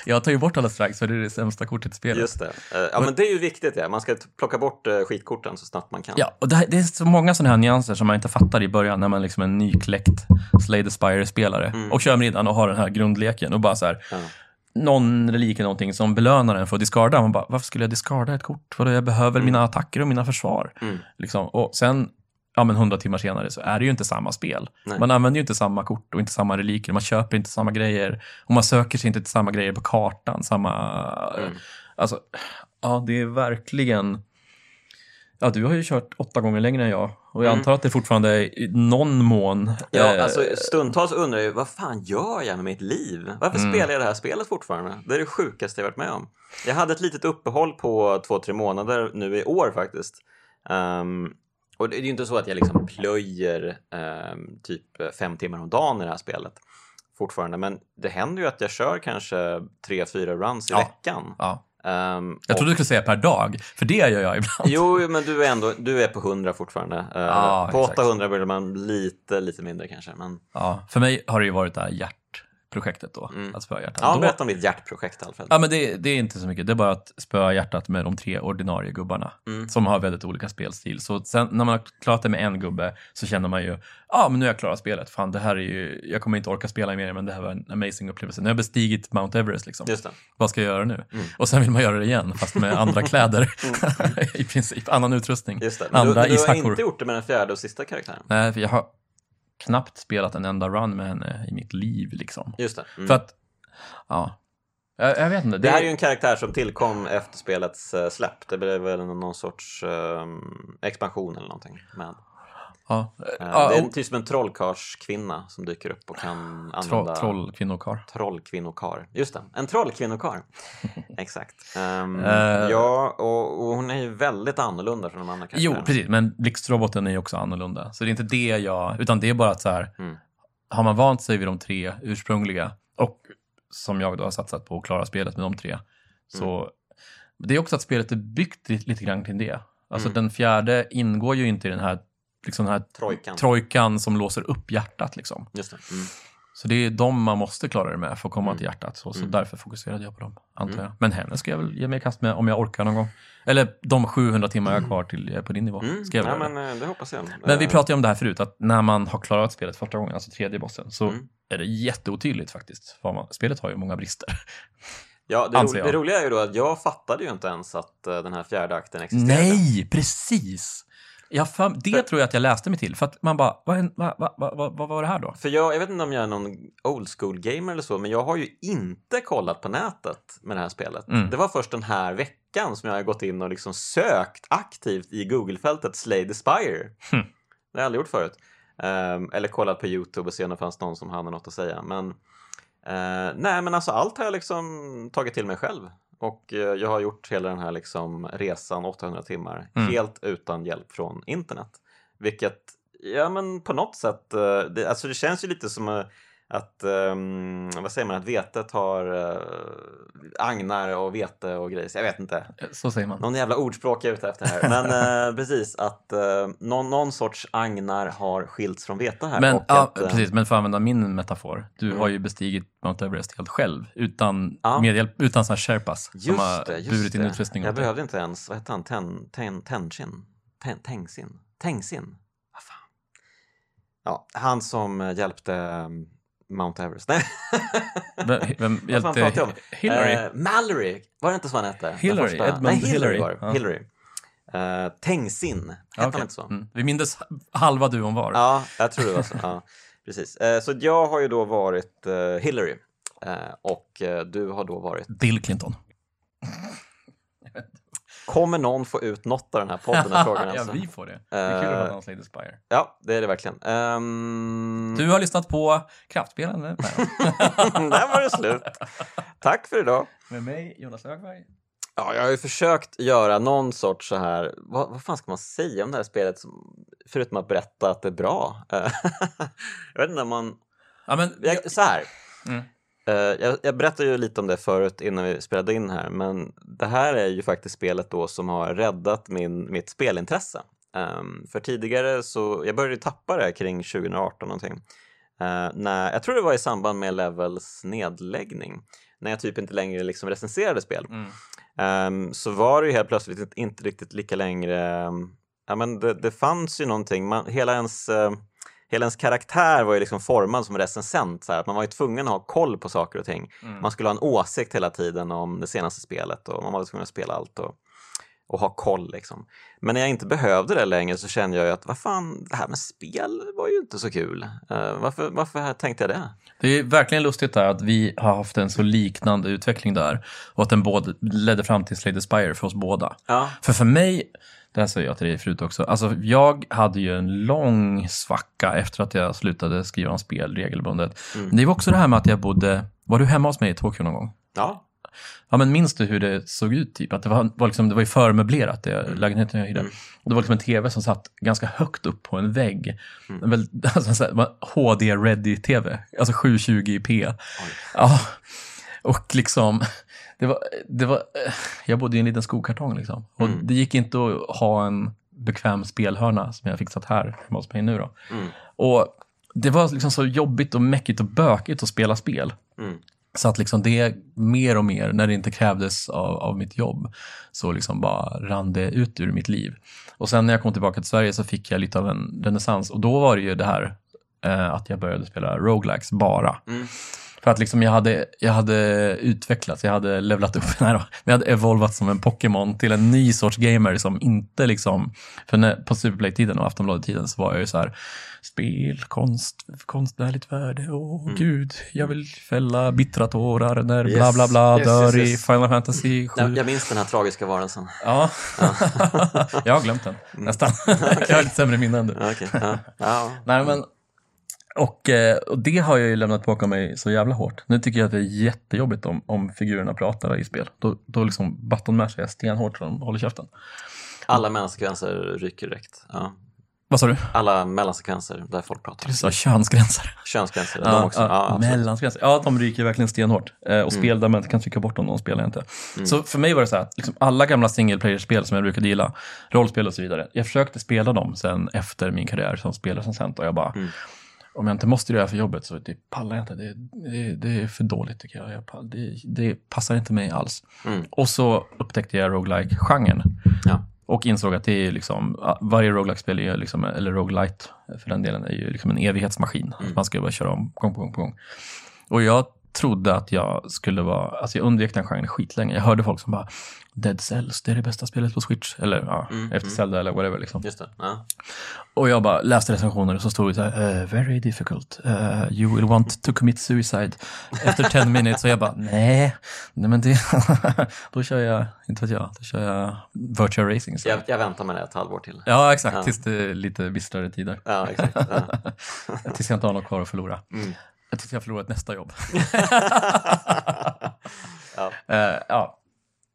jag tar ju bort alla strikes för det är det sämsta kortet i spelet. Just det. Eh, Ja, men det är ju viktigt. Ja. Man ska plocka bort eh, skitkorten så snabbt man kan. Ja, och det, här, det är så många sådana här nyanser som man inte fattar i början när man liksom är en nykläckt Slay the Spire-spelare Mm. och kör med riddaren och har den här grundleken och bara så här, Ja. Någon relik eller någonting som belönar en för att discarda. Man bara, varför skulle jag discarda ett kort? Vadå, jag behöver Mm. mina attacker och mina försvar. Mm. Liksom. Och sen, ja men hundra timmar senare så är det ju inte samma spel. Nej. Man använder ju inte samma kort och inte samma reliker. Man köper inte samma grejer. Och man söker sig inte till samma grejer på kartan. Samma... Mm. Alltså, ja det är verkligen... Ja, du har ju kört åtta gånger längre än jag. Och jag Mm. antar att det fortfarande är i någon mån... Ja, eh, alltså stundtals undrar jag vad fan gör jag med mitt liv? Varför Mm. spelar jag det här spelet fortfarande? Det är det sjukaste jag varit med om. Jag hade ett litet uppehåll på två, tre månader nu i år faktiskt. Ehm, och det är ju inte så att jag liksom plöjer ehm, typ fem timmar om dagen i det här spelet fortfarande, men det händer ju att jag kör kanske tre, fyra runs i Ja. veckan. Ja. Ehm, Jag och- trodde du skulle säga per dag, för det gör jag ibland. Jo, men du är ändå du är på 100 fortfarande. Ja, på exakt. 800 blir man lite, lite mindre kanske. Men... Ja, för mig har det ju varit det här hjärtprojektet då, Mm. att spöa hjärtat. Ja, Då- berätta om ditt hjärtprojekt Alfred. Ja, men det, det är inte så mycket. Det är bara att spöa hjärtat med de tre ordinarie gubbarna Mm. som har väldigt olika spelstil. Så sen när man har klarat det med en gubbe så känner man ju, ja, men nu har jag klarat spelet. Fan, det här är ju, jag kommer inte orka spela mer, men det här var en amazing upplevelse. Nu har jag bestigit Mount Everest liksom. Vad ska jag göra nu? Mm. Och sen vill man göra det igen, fast med andra *laughs* kläder. *laughs* I princip, annan utrustning. Andra du, du har ishackor. inte gjort det med den fjärde och sista karaktären. Nej, jag har knappt spelat en enda run med henne i mitt liv liksom. Just det. Mm. För att, ja. Jag, jag vet inte. Det här är ju en karaktär som tillkom efter spelets eh, släpp. Det blev väl någon sorts ehm, expansion eller någonting. Med. Ja. Eh, Ja, det är typ som en trollkarlskvinna som dyker upp och kan använda troll kvinnokar. trollkvinnokar. Just det, en trollkvinnokar. *laughs* Exakt. Ehm, Eh. ja, och, och hon är ju väldigt annorlunda från de andra Jo, karaktärerna. precis. Men blixtroboten är ju också annorlunda. Så det är inte det jag... Utan det är bara att så här... Mm. Har man vant sig vid de tre ursprungliga och som jag då har satsat på att klara spelet med de tre. Så Mm. det är också att spelet är byggt lite, lite grann kring det. Alltså Mm. den fjärde ingår ju inte i den här, liksom den här Trojkan. trojkan som låser upp hjärtat. Liksom. Just det. Mm. Så det är de man måste klara det med för att komma Mm. till hjärtat. Så, så Mm. därför fokuserade jag på dem, antar Mm. jag. Men henne ska jag väl ge mig i kast med om jag orkar någon gång. Eller de 700 timmar jag har kvar till jag är på din nivå. Mm. Ska jag göra men det. eh, det hoppas jag. men vi Eh, pratade om det här förut, att när man har klarat spelet första gången, alltså tredje bossen, så Mm. är det jätteotydligt faktiskt. Man, spelet har ju många brister. *laughs* Ja, det, ro- det roliga är ju då att jag fattade ju inte ens att eh, den här fjärde akten existerade. Nej, precis! Jag för, det För- tror jag att jag läste mig till, för att man bara, vad, vad, vad, vad, vad, var det här då? För jag, jag vet inte om jag är någon old school gamer eller så, men jag har ju inte kollat på nätet med det här spelet. Mm. Det var först den här veckan som jag har gått in och liksom sökt aktivt i Google-fältet Slay the Spire. Hm. Det har jag aldrig gjort förut. Ehm, eller kollat på YouTube och se om det fanns någon som hade något att säga. Men eh, nej, men alltså allt har jag liksom tagit till mig själv. Och eh, jag har gjort hela den här liksom resan 800 timmar Mm. helt utan hjälp från internet. Vilket, ja men på något sätt, eh, det, alltså det känns ju lite som eh, att, ehm, vad säger man, att vetet har uh, agnar och vete och grejer. Så Jag vet inte. Så säger man. Någon jävla ordspråk jag är ute efter här. Men eh, *laughs* precis, att eh, någon, någon sorts agnar har skilts från vete här. Men, ja, att, precis, men för att använda min metafor, du Mm. har ju bestigit Mount Everest helt själv, utan Ja. medhjälp, utan sådana sherpas som Just har det, burit in det. utrustning. Jag behövde inte ens, vad hette han, ten, ten, Tenshin? Ten, Tengsin? Tengsin? Vad fan? Ja, han som hjälpte eh, Mount Everest. Nej. *laughs* Vem, vem hjälpte om? Hillary? Eh, Mallory, var det inte så han hette? Hillary? Edmund Nej, Hillary, var. Ja. Hillary. Uh, Tengsin, hette Ja, okej. han inte så? Mm. Vi mindes halva duon var. Ja, jag tror det var så. Ja, *laughs* precis. Eh, så jag har ju då varit eh, Hillary och du har då varit... Bill Clinton. *laughs* Kommer någon få ut något av den här podden? är frågan *laughs* ja, alltså. vi får det. Det är kul att Eh, prata om Slay the Spire. Ja, det är det verkligen. Um... Du har lyssnat på Kraftspelen. *laughs* Där var det slut. Tack för idag. Med mig, Jonas Löfberg. Ja, jag har ju försökt göra någon sorts så här, vad, vad fan ska man säga om det här spelet, som, förutom att berätta att det är bra? Eh, *laughs* jag vet inte om man, Ja, men, jag, så här. Mm. Eh, jag, jag berättade ju lite om det förut innan vi spelade in här, men det här är ju faktiskt spelet då som har räddat min, mitt spelintresse. Ehm, för tidigare så, jag började ju tappa det kring 2018 någonting. Uh, när, jag tror det var i samband med Levels nedläggning, när jag typ inte längre liksom recenserade spel. Mm. Ehm, så var det ju helt plötsligt inte, inte riktigt lika längre, um, ja men det, det fanns ju någonting, man, hela ens eh, Hela ens karaktär var ju liksom formad som recensent, så här, att man var ju tvungen att ha koll på saker och ting. Mm. Man skulle ha en åsikt hela tiden om det senaste spelet och man var tvungen att spela allt och, och ha koll. Liksom. Men när jag inte behövde det längre så kände jag ju att vad fan, det här med spel var ju inte så kul. Eh, varför, varför tänkte jag det? Det är verkligen lustigt där att vi har haft en så liknande utveckling där och att den både ledde fram till Slay the Spire för oss båda. Ja, För för mig, det här säger jag till dig förut också, alltså jag hade ju en lång svacka efter att jag slutade skriva om spel regelbundet. Mm. Det var också det här med att jag bodde, var du hemma hos mig i Tokyo någon gång? ja. ja men minns du hur det såg ut typ? Att det var, var liksom, det var ju förmöblerat, det, lägenheten jag hyrde. Mm. Och det var liksom en tv som satt ganska högt upp på en vägg. Mm. Väl, *laughs* alltså, HD-ready-tv, alltså 720p. Oj. Ja, och liksom, det var, det var, eh, jag bodde i en liten skokartong liksom. Och Mm. det gick inte att ha en bekväm spelhörna som jag har fixat här hemma hos mig nu då. Mm. Och det var liksom så jobbigt och mäckigt och bökigt att spela spel. Mm. Så att liksom det mer och mer, när det inte krävdes av, av mitt jobb, så liksom bara rann det ut ur mitt liv. Och sen när jag kom tillbaka till Sverige så fick jag lite av en renässans. Och då var det ju det här eh, att jag började spela roguelikes bara. Mm. För att liksom jag hade, jag hade utvecklats, jag hade levlat upp, *laughs* nej då, jag hade evolvat som en Pokémon till en ny sorts gamer som inte liksom, för när, på Superplay-tiden och Aftonbladet-tiden så var jag ju så här, spel, konst, konstnärligt värde, åh gud, jag vill fälla bittra tårar när bla Yes. bla bla Yes, dör yes, i. Final Fantasy 7. Jag, jag minns den här tragiska varelsen. Ja, *laughs* jag har glömt den, nästan. *laughs* jag har lite sämre minne än du. Ja, Okej. Ja. Ja. Nej, men, och, eh, och det har jag ju lämnat bakom mig så jävla hårt. Nu tycker jag att det är jättejobbigt om, om figurerna pratar i spel. Då, då liksom button mashar jag stenhårt så de håller käften. Alla mellansekvenser ryker direkt. Ja. Vad sa du? Alla mellansekvenser där folk pratar. Du sa könsgränser. Könsgränser, de också. Ja. Mm. Mellansgränser. Ja, de ryker verkligen stenhårt. Eh, och spel där man inte kan trycka bort dem, de spelar jag inte. Så för mig var det så här, liksom alla gamla single player-spel som jag brukade gilla, rollspel och så vidare. Jag försökte spela dem sen efter min karriär som spelrecensent och jag bara, Mm. Om jag inte måste göra det här för jobbet så det pallar jag inte. Det, det, det är för dåligt tycker jag. jag pall- det, det passar inte mig alls. Mm. Och så upptäckte jag roguelike-genren. Ja. Och insåg att det är liksom, varje roguelike-spel, är liksom, eller roguelite för den delen, är ju liksom en evighetsmaskin. Mm. Man ska bara köra om gång på gång på gång. Och jag trodde att jag skulle vara, alltså jag undvek den genren skitlänge. Jag hörde folk som bara, Dead Cells, det är det bästa spelet på Switch. Eller ja, Mm, efter mm. Zelda eller whatever liksom. Just det. Ja. Och jag bara läste recensioner och så stod det så här, eh, very difficult, Eh, you will want to commit suicide efter 10 minutes. Och jag bara, nej, nej men det, *laughs* då kör jag, inte vet jag, då kör jag virtual racing. Så. Jag, jag väntar med det ett halvår till. Ja, exakt, Ja. tills det är lite bistrare tider. Ja, exakt. Ja. *laughs* tills jag inte har något kvar att förlora. Mm. Jag har förlorat nästa jobb. *laughs* *laughs* Ja. Eh, ja,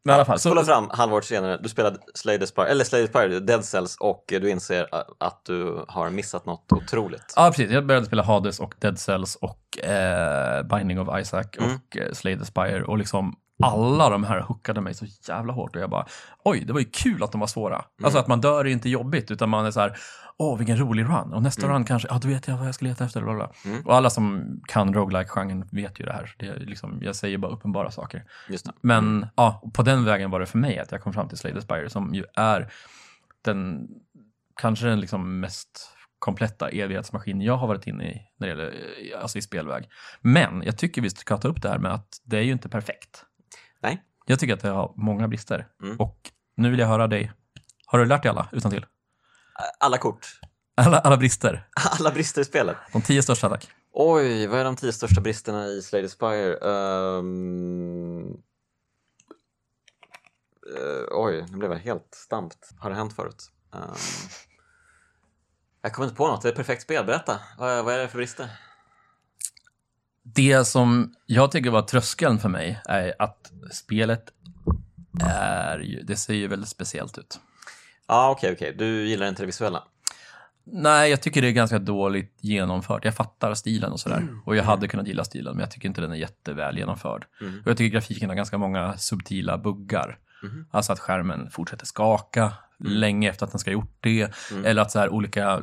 men i alla fall. Så, fram halvår senare, du spelade Slay the Spire, eller Slay the Spire, Dead Cells och du inser att du har missat något otroligt. ja, precis. Jag började spela Hades och Dead Cells och eh, Binding of Isaac Mm. och eh, Slay the Spire och liksom alla de här hookade mig så jävla hårt och jag bara, oj, det var ju kul att de var svåra. Mm. Alltså att man dör är inte jobbigt utan man är så här, åh, vilken rolig run. Och nästa run kanske, ja, då vet jag vad jag ska leta efter. Bla, bla. Mm. Och alla som kan roguelike-genren vet ju det här. Det är liksom, jag säger bara uppenbara saker. Men ja, på den vägen var det för mig att jag kom fram till Slay the Spire som ju är den, kanske den liksom mest kompletta evighetsmaskin jag har varit inne i när det gäller, eh, alltså i spelväg. Men jag tycker vi ska ta upp det här med att det är ju inte perfekt. Nej. Jag tycker att det har många brister. Mm. Och nu vill jag höra dig. Har du lärt dig alla utan till? Alla kort. Alla, alla brister. *laughs* Alla brister i spelet. De tio största, tack. Oj, vad är de tio största bristerna i Slay the Spire? Ehm, eh, oj, nu blev jag helt stampt. Har det hänt förut? Ehm, jag kommer inte på något. Det är ett perfekt spel. Berätta. Vad, vad är det för brister? Det som jag tycker var tröskeln för mig är att spelet är ju, det ser ju väldigt speciellt ut. Ja, okej, okej. Du gillar inte det visuella? Nej, jag tycker det är ganska dåligt genomfört. Jag fattar stilen och sådär. Och jag hade kunnat gilla stilen, men jag tycker inte den är jätteväl genomförd. Mm. Och jag tycker grafiken har ganska många subtila buggar. Mhm. Alltså att skärmen fortsätter skaka länge efter att den ska ha gjort det. Mm. Eller att så här, olika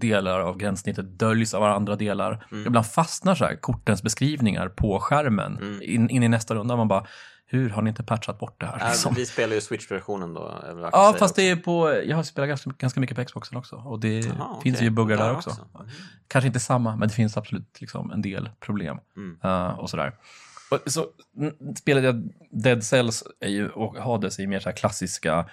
delar av gränssnittet döljs av andra delar. Mm. Ibland fastnar så här, kortens beskrivningar på skärmen Mm. in, in i nästa runda. Man bara, hur har ni inte patchat bort det här? Äh, liksom? vi spelar ju Switch-versionen då. kan Ja, fast också. det är på, jag har spelat ganska, ganska mycket på Xboxen också. Och det Jaha, finns okej. ju buggar där också. Mm. Kanske inte samma, men det finns absolut liksom en del problem. Mm. eh, och sådär. Så, spelet jag, Dead Cells är ju, och Hades är ju mer så här klassiska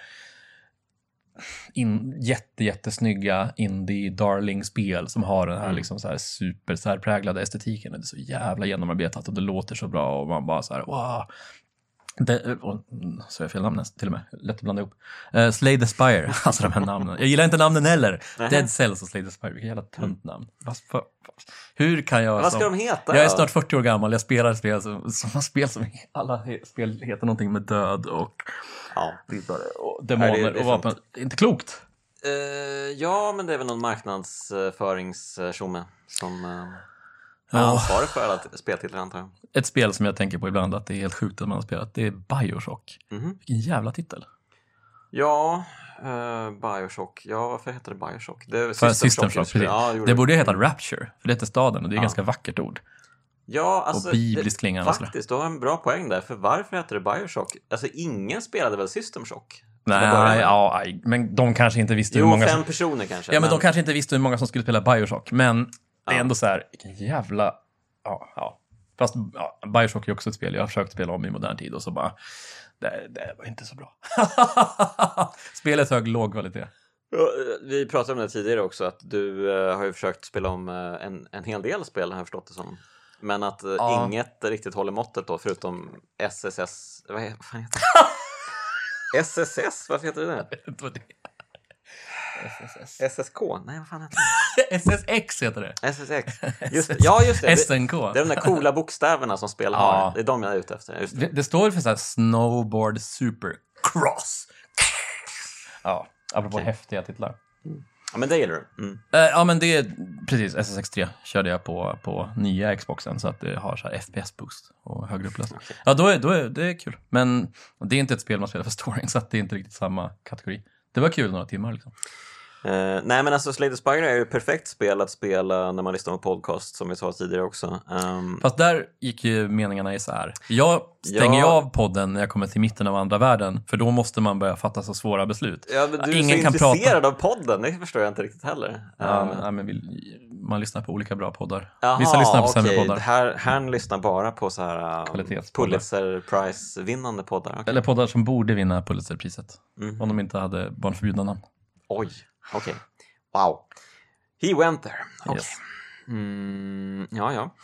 in, jätte, jättesnygga indie darling-spel som har den här, Mm. liksom så här super särpräglade estetiken. Det är så jävla genomarbetat och det låter så bra och man bara så här wow. Det, oh, så jag fel namn till och med. Lätt att blanda ihop. Uh, Slay the Spire, *laughs* alltså de här namnen. Jag gillar inte namnen heller. Nähä. Dead Cells och Slay the Spire, vilka jävla tönt namn. Vad, hur kan jag Vad ska som, de heta? Jag är snart 40 år gammal, jag spelar spel som, sådana spel som alla spel heter någonting med död och Ja. riddare och Nej, demoner det- det är och vapen. Inte klokt. Eh, ja, men det är väl någon marknadsföringstjomme som uh, är Ja. ansvarig för alla speltitlar antar jag. Ett spel som jag tänker på ibland att det är helt sjukt att man har spelat, det är Bioshock. Mhm. Vilken jävla titel. Ja, uh, Bioshock. Ja, varför heter det Bioshock? Det För System Shock, precis. Ja, det, borde ju heta Rapture, för det heter staden och det är Ja. ganska vackert ord. Ja, alltså, och bibliskt klingande. Faktiskt, du har en bra poäng där. För varför heter det Bioshock? Alltså, ingen spelade väl System Shock? Nej, ja, men de kanske inte visste hur Jo, många fem som... personer kanske. Ja, men de kanske inte visste hur många som skulle spela Bioshock, men det är ändå så här, vilken jävla... Ja, ja. Fast ja, Bioshock är också ett spel jag har försökt spela om i modern tid och så bara, det, det var inte så bra. *laughs* Spelet hög låg kvalitet. Eh, Vi pratade om det tidigare också, att du eh, har ju försökt spela om eh, en, en hel del spel, har jag förstått det som. Men att Ja. inget riktigt håller måttet då, förutom SSS... Vad, vad fan heter det? *laughs* SSS? Varför heter det det? Vet du vad det är? SSS. SSK? Nej, vad fan heter *laughs* SSX heter det. det? SSX? Just, det. *laughs* ja, just det. det. SNK. Det är de där coola bokstäverna som spel Ja. har. Det är de jag är ute efter. Just det. Det, det står för så här Snowboard Supercross. *laughs* Ja, apropå Okej. häftiga titlar. Ja, men det gillar du. Mm. Eh, ja, men det är precis. SSX3 körde jag på, på nya Xboxen så att det har så FPS-boost och högre upplösning. Okej. Ja, då är, då är det är kul. Men det är inte ett spel man spelar för storyn så att det är inte riktigt samma kategori. Det var kul några timmar liksom. Eh, nej men alltså Slay the Spire är ju ett perfekt spel att spela när man lyssnar på podcast som vi sa tidigare också. Ehm, Fast där gick ju meningarna isär. Jag stänger Ja. av podden när jag kommer till mitten av andra världen för då måste man börja fatta så svåra beslut. ja, men du är Ingen så intresserad av podden, det förstår jag inte riktigt heller. Ja, men, ja, men vi, man lyssnar på olika bra poddar. Jaha, Vissa lyssnar på sämre okej. poddar. Här, här lyssnar bara på så här um. Pulitzer Prize-vinnande poddar. Okej. Eller poddar som borde vinna Pulitzerpriset. Mhm. Om de inte hade barnförbjudna namn. Oj, okej. Wow. He went there. Okej. Yes. Mm, ja, ja.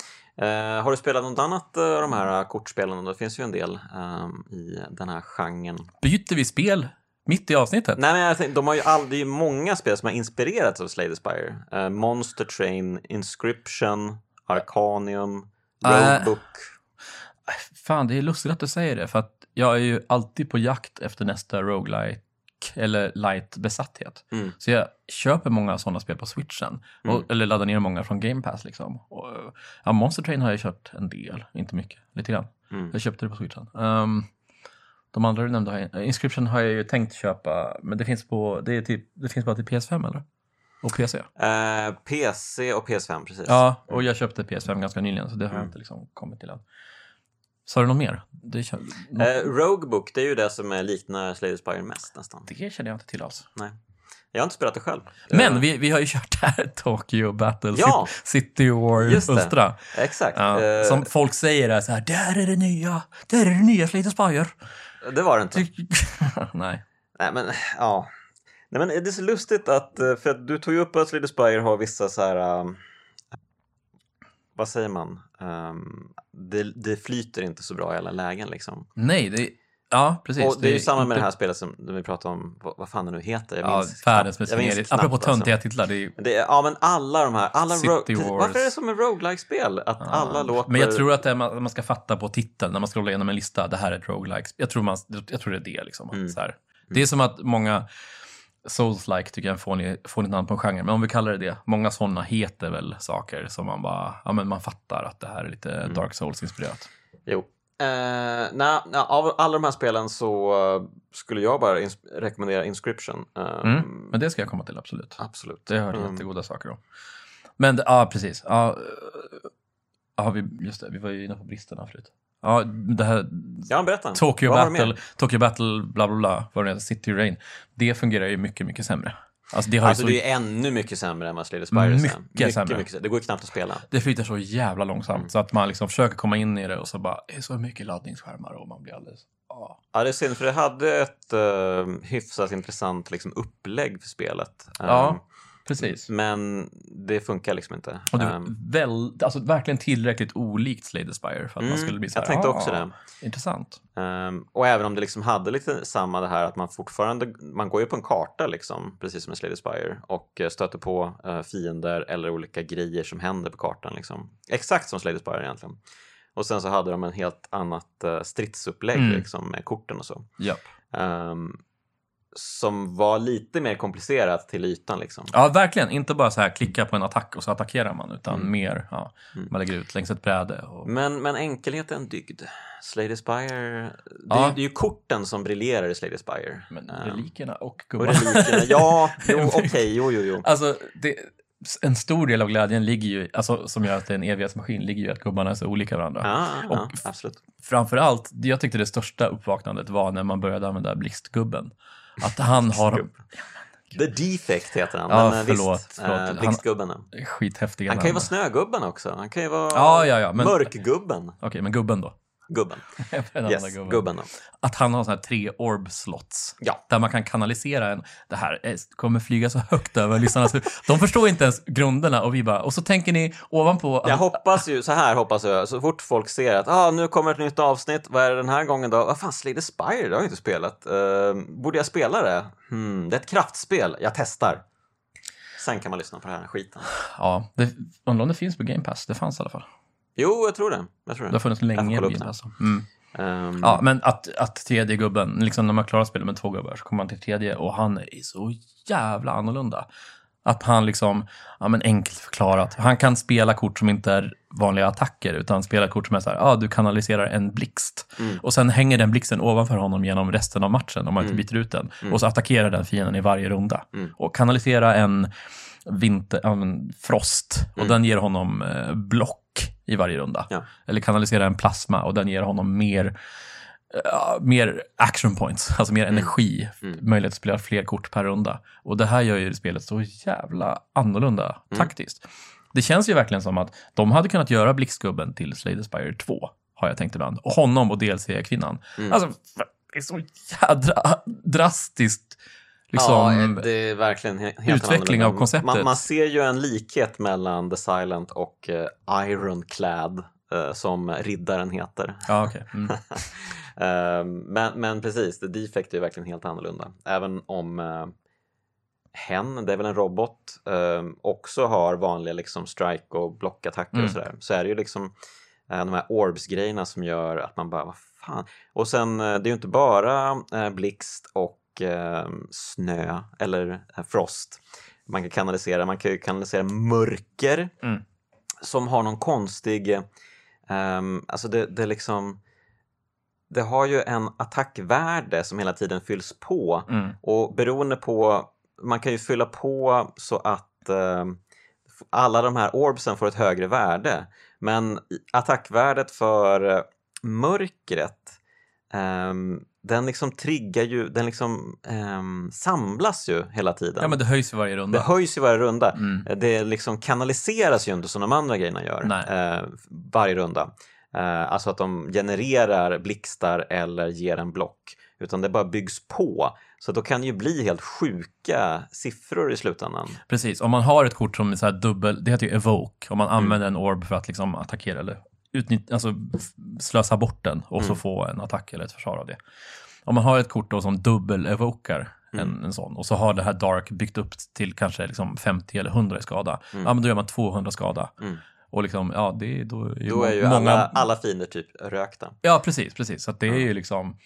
Eh, har du spelat något annat eh, av de här eh, kortspelen? Det finns ju en del ehm, i den här genren. Byter vi spel mitt i avsnittet? Nej, men jag tänkte, de har ju all, det är ju många spel som har inspirerats av Slay the Spire. Eh, Monster Train, Inscription, Arcanium, Äh. Roadbook. Fan, det är lustigt att du säger det. För att jag är ju alltid på jakt efter nästa eller light besatthet. Mm. Så jag köper många sådana spel på switchen. Mm. Och, eller laddar ner många från Game Pass liksom. Och, ja, Monster Train har jag kört en del, inte mycket, lite grann. Mm. Jag köpte det på switchen. Ehm, de andra du nämnde, har jag, Inscription har jag ju tänkt köpa, men det finns, på, det är typ, det finns bara till PS5 eller? Och PC? Eh, PC och PS5, precis. Ja, och jag köpte PS5 ganska nyligen, så det har Mm. inte liksom kommit till än. Sa du något mer? Det, nå- Eh, Roguebook, det är ju det som är liknar Slay Spire mest nästan. det känner jag inte till alls. Nej. Jag har inte spelat det själv. Men Eh, vi, vi har ju kört det här Tokyo Battle Ja! Cit- City War. Ultra. Exakt. Ja, Eh, som folk säger är så här, där är det nya, där är det nya Slay Spire. Det var det inte. *laughs* Nej. Nej, men ja. Nej, men det är så lustigt att, eh, för att du tog ju upp att Slay Spire har vissa så här, um, vad säger man? Um, det, det flyter inte så bra i alla lägen liksom. Nej, det ja precis. och det är ju samma med inte- det här spelet som vi pratade om, vad, vad fan det nu heter. Jag Ja, minns världens knappt- mest Apropå alltså. töntiga titlar, det är ju Det är, ja men alla de här, alla City Wars. Varför är det som med roguelike-spel? Att alla Ja, låter... Men jag tror att det är, man, man ska fatta på titeln när man scrollar igenom en lista, det här är ett roguelike. Jag tror, man, jag tror det är det liksom. Mm. Så här. Det är som att många Souls-like tycker jag är en fånig, fånigt namn på en genre, men om vi kallar det det. Många sådana heter väl saker som man bara, ja men man fattar att det här är lite Mm. Dark Souls-inspirerat. Jo. Eh, nej, av alla de här spelen så eh, skulle jag bara ins- rekommendera Inscription. Eh, Mm. Men det ska jag komma till, absolut. Absolut. Det har jag hört Mm. jättegoda saker om. Men ja, precis. Ja, eh, ja, vi, just det, vi var ju inne på bristerna förut. Ja, det här Ja, berätta. Tokyo Vad Battle? Tokyo Battle, bla bla bla, vad det heter, City Rain. Det fungerar ju mycket, mycket sämre. Alltså det har Alltså ju det så, är ännu mycket sämre än vad Slay the Spire är. Mycket mycket sämre. Mycket, det går ju knappt att spela. det flyter så jävla långsamt Mm. så att man liksom försöker komma in i det och så bara, det är så mycket laddningsskärmar och man blir alldeles, ja. Ja, det är synd, för det hade ett uh, hyfsat intressant liksom, upplägg för spelet. Ja. Ehm, Precis. Men det funkar liksom inte. Och det Ehm, var väl, alltså verkligen tillräckligt olikt Slay the Spire för att man skulle bli så Mm, jag här, tänkte "Ah, också det. Intressant. Ehm, och även om det liksom hade lite samma det här att man fortfarande, man går ju på en karta liksom, precis som i Slay the Spire och eh, stöter på eh, fiender eller olika grejer som händer på kartan liksom. Exakt som Slay the Spire egentligen. Och sen så hade de en helt annat uh, stridsupplägg Mm. liksom med korten och så. Japp. Ehm, som var lite mer komplicerat till ytan liksom. Ja, verkligen. Inte bara så här klicka på en attack och så attackerar man, utan Mm. mer, ja, Mm. man lägger ut längs ett bräde. Och... Men, men enkelhet är en dygd. Slay the Spire, det, Ja. är, det är ju korten som briljerar i Slay the Spire. Men Ehm, relikerna och gubbarna. ja, *laughs* jo, okej, jo, jo, jo. Alltså, det, en stor del av glädjen ligger ju, alltså, som gör att det är en evighetsmaskin, ligger ju att gubbarna är så olika varandra. Ja, ja, Och- absolut. Framförallt, jag tyckte det största uppvaknandet var när man började använda blixtgubben. Att han har The Defect heter han. Ja, men eh, förlåt, visst, förlåt. eh, Han- Blixtgubben. skithäftiga Han kan ju vara Snögubben också. Han kan ju vara Ja, ja, ja, men- Mörkgubben. Okej, men gubben då? Gubben. *laughs* Yes, gubben. gubben då. Att han har såna här tre orb slots. Ja. Där man kan kanalisera en, det här är- kommer flyga så högt över lyssnarnas huvud. De förstår inte ens grunderna och vi bara, och så tänker ni ovanpå. Jag hoppas ju, så här hoppas jag, så fort folk ser att ah, nu kommer ett nytt avsnitt, vad är det den här gången då? Vad fan, Slay the Spire, det har jag inte spelat. Eh, borde jag spela det? Hmm, det är ett kraftspel, jag testar. Sen kan man lyssna på den här skiten. Ja, det, undrar om det finns på Game Pass. Det fanns i alla fall. Jo, jag tror det. Jag tror Det har det. funnits Jag länge Game det. Pass. Mm. Ehm, Ja, men att, att tredje gubben, liksom när man klarar spelet med två gubbar så kommer man till tredje och han är så jävla annorlunda. Att han liksom, ja men enkelt förklarat, han kan spela kort som inte är vanliga attacker utan spela kort som är så här, ja du kanaliserar en blixt Mm. och sen hänger den blixten ovanför honom genom resten av matchen om man inte Mm. byter ut den Mm. och så attackerar den fienden i varje runda. Mm. Och kanalisera en vinter, men frost och Mm. den ger honom eh, block i varje runda. Ja. Eller kanalisera en plasma och den ger honom mer ja, mer action points, *laughs* alltså mer energi, Mm. möjlighet att spela fler kort per runda. Och det här gör ju spelet så jävla annorlunda Mm. taktiskt. Det känns ju verkligen som att de hade kunnat göra Blixtgubben till Slay the Spire 2, har jag tänkt ibland. Och honom och DLC-kvinnan. Mm. Alltså, det är så jädra drastiskt liksom... ja, det är verkligen he- helt utveckling annorlunda. av konceptet. Man, man ser ju en likhet mellan The Silent och uh, Ironclad, eh, som riddaren heter. Ja, okej. Mm. *laughs* Ehm, men, men precis, The Defect är ju verkligen helt annorlunda. Även om uh, hen, det är väl en robot, också har vanliga liksom strike och blockattacker Mm. och sådär. Så är det ju liksom eh, de här orbs-grejerna som gör att man bara, vad fan. Och sen, eh, det är ju inte bara eh, blixt och eh, snö eller eh, frost man kan kanalisera. Man kan ju kanalisera mörker Mm. som har någon konstig, eh, alltså det, det liksom det har ju en attackvärde som hela tiden fylls på Mm. och beroende på, man kan ju fylla på så att eh, alla de här orbsen får ett högre värde. Men attackvärdet för eh, mörkret, ehm, den liksom triggar ju, den liksom ehm, samlas ju hela tiden. Ja, men det höjs i varje Det runda. höjs ju varje runda. Mm. Det liksom kanaliseras ju inte som de andra grejerna gör eh, varje runda. Eh, alltså att de genererar blixtar eller ger en block. Utan det bara byggs på. Så då kan det ju bli helt sjuka siffror i slutändan. Precis, om man har ett kort som är så här dubbel, det heter ju evoke, om man Mm. använder en orb för att liksom attackera eller utnyttja, alltså slösa bort den och så Mm. få en attack eller ett försvar av det. Om man har ett kort då som dubbel-evokar en, Mm. en sån och så har det här Dark byggt upp till kanske liksom 50 eller 100 i skada, Mm. ja men då gör man 200 skada. Mm. Och liksom, ja, det, då är ju, Då är ju många... alla, alla fiender typ rökta. Ja, precis, precis. Så det är ju liksom...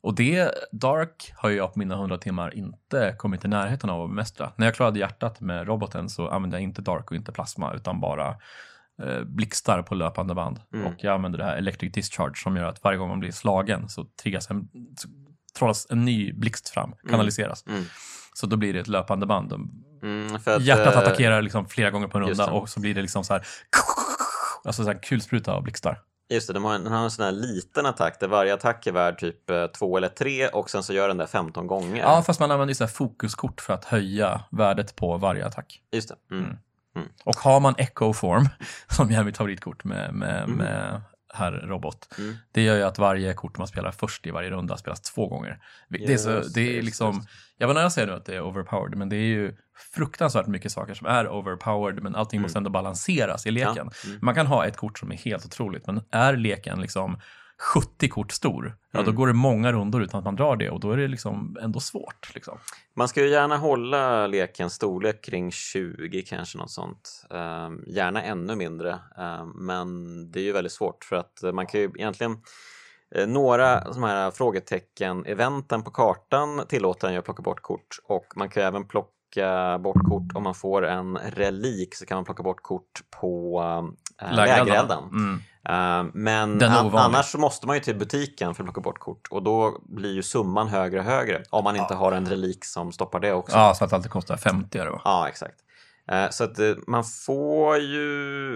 Och det, Dark har jag på mina 100 timmar inte kommit i närheten av att bemästra. När jag klarade hjärtat med roboten så använde jag inte Dark och inte Plasma utan bara eh, blixtar på löpande band. Mm. Och jag använder det här Electric Discharge som gör att varje gång man blir slagen så triggas en, så trollas en ny blixt fram, kanaliseras. Mm. Så då blir det ett löpande band. Mm, att, Hjärtat eh, attackerar liksom flera gånger på en runda det. och så blir det liksom så här *laughs* Alltså så här kulspruta av blixtar. Just det, de har en, den har en sån här liten attack där varje attack är värd typ eh, två eller tre och sen så gör den där 15 gånger. Ja, fast man använder ju så här fokuskort för att höja värdet på varje attack. Just det. Mm. Mm. Och har man Echo Form, *laughs* som är mitt favoritkort med, med, Mm. med herr robot. Mm. Det gör ju att varje kort man spelar först i varje runda spelas två gånger. Det är, så, det är liksom, just jag vet inte jag säger nu att det är overpowered, men det är ju fruktansvärt mycket saker som är overpowered, men allting måste ändå balanseras i leken. Mm. Ja, mm. Man kan ha ett kort som är helt otroligt, men är leken liksom 70 kort stor, ja då Mm. går det många rundor utan att man drar det och då är det liksom ändå svårt. Liksom. Man ska ju gärna hålla lekens storlek kring 20 kanske något sånt. Ehm, gärna ännu mindre, Ehm, men det är ju väldigt svårt för att man kan ju egentligen eh, några sådana här frågetecken-eventen på kartan tillåter en ju att plocka bort kort och man kan ju även plocka bort kort om man får en relik så kan man plocka bort kort på äh, lägerelden. Mm. Ehm, men an- annars så måste man ju till butiken för att plocka bort kort och då blir ju summan högre och högre om man inte har en relik som stoppar det också. Ja, så att det alltid kostar 50 euro. Ja, exakt. Eh, Så att man får ju,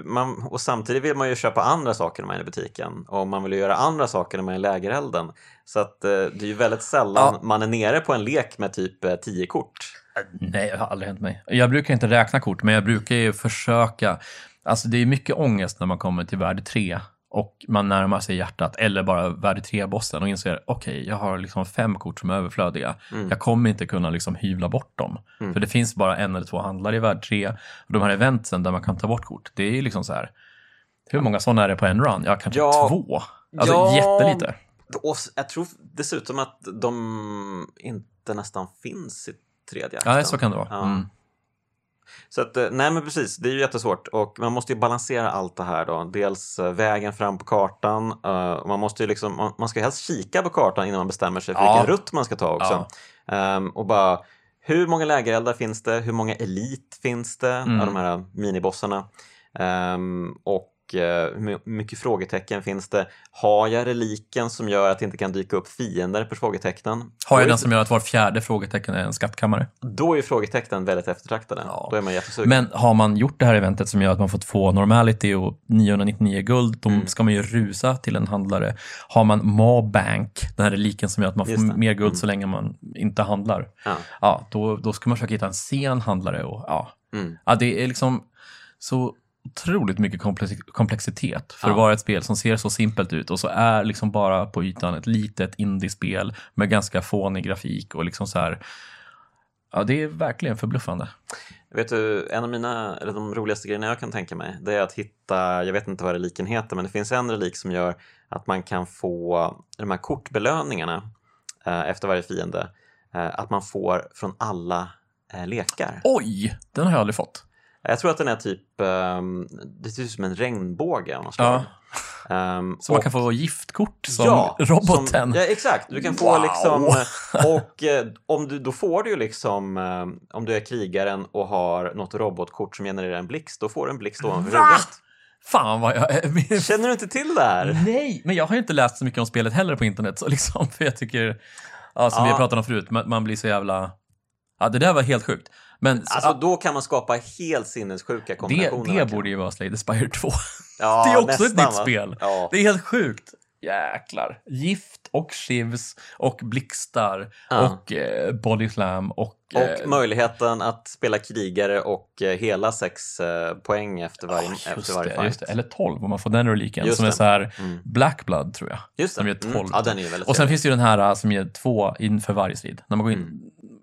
man, och samtidigt vill man ju köpa andra saker när man är i butiken och man vill ju göra andra saker när man är i lägerelden. Så att det är ju väldigt sällan Ja. man är nere på en lek med typ eh, 10 kort. Nej, det har aldrig hänt mig. Jag brukar inte räkna kort, men jag brukar ju försöka. Alltså det är mycket ångest när man kommer till värde 3 och man närmar sig hjärtat eller bara värde 3-bossen och inser okej, jag har liksom fem kort som är överflödiga. Mm. Jag kommer inte kunna liksom hyvla bort dem. Mm. För det finns bara en eller två handlare i värde 3 och de här eventsen där man kan ta bort kort, det är ju liksom så här. Hur många sådana är det på en run? Ja, kanske Ja. två. Alltså Ja. jättelite. Och jag tror dessutom att de inte nästan finns i tredje Ja, akten. så kan det vara. Ja. Mm. Så att, eh, nej men precis, det är ju jättesvårt och man måste ju balansera allt det här då. Dels eh, vägen fram på kartan, eh, man måste ju liksom, man, ska helst kika på kartan innan man bestämmer sig för Ja. vilken rutt man ska ta också. Ja. Ehm, och bara, hur många lägereldar finns det? Hur många elit finns det Mm. av de här minibossarna? Ehm, och eh, hur my- mycket frågetecken finns det? Har jag reliken som gör att det inte kan dyka upp fiender på frågetecknen? Har jag den som gör att var fjärde frågetecken är en skattkammare? Då är ju frågetecknen väldigt eftertraktade. Ja. Då är man jättesugen. Men har man gjort det här eventet som gör att man får två normality och 999 guld, då Mm. ska man ju rusa till en handlare. Har man Mabank, den här reliken som gör att man får mer guld Mm. så länge man inte handlar, Ja. ja, då, då ska man försöka hitta en sen handlare. Och, ja. Mm. Ja, det är liksom så otroligt mycket komplex- komplexitet för Ja. att vara ett spel som ser så simpelt ut och så är liksom bara på ytan ett litet indiespel med ganska fånig grafik och liksom så här. Ja, det är verkligen förbluffande. Vet du, en av mina, eller de roligaste grejerna jag kan tänka mig, det är att hitta, jag vet inte vad reliken heter, men det finns en relik som gör att man kan få de här kortbelöningarna eh, efter varje fiende, eh, att man får från alla eh, lekar. Oj, den har jag aldrig fått. Jag tror att den är typ, ehm, det ser ut som en regnbåge av något slag. Ja, Ehm, *laughs* så man och- kan få giftkort som Ja, *laughs* roboten. Som, ja, exakt. Du kan få Wow. liksom... *laughs* Och eh, om du, då får du ju liksom... Eh, om du är krigaren och har något robotkort som genererar en blixt, då får du en blixt ovanför Va? huvudet. Fan vad jag är... Känner du inte till det här? Nej, men jag har ju inte läst så mycket om spelet heller på internet. Så liksom, för jag tycker, ja, som vi Ja. har pratat om förut, man, man blir så jävla... Ja, det där var helt sjukt. Men så- Alltså då kan man skapa helt sinnessjuka det, kombinationer. det verkligen. borde ju vara Slay the Spire 2. ja, *laughs* det är också ett nästan, nytt va? spel. Ja. Det är helt sjukt. Jäklar. Gift och shivs och blixtar Ja. och eh, body slam och... Och eh, möjligheten att spela krigare och eh, hela sex eh, poäng efter varje, ah, efter varje det, fight. det, eller 12 om man får den reliken Just som är det. så här Mm. Black Blood tror jag. Just det. Som ger 12. Mm. Ja, den är väldigt Och sen trevlig. finns det ju den här äh, som ger två inför varje strid. När man går in. Mm.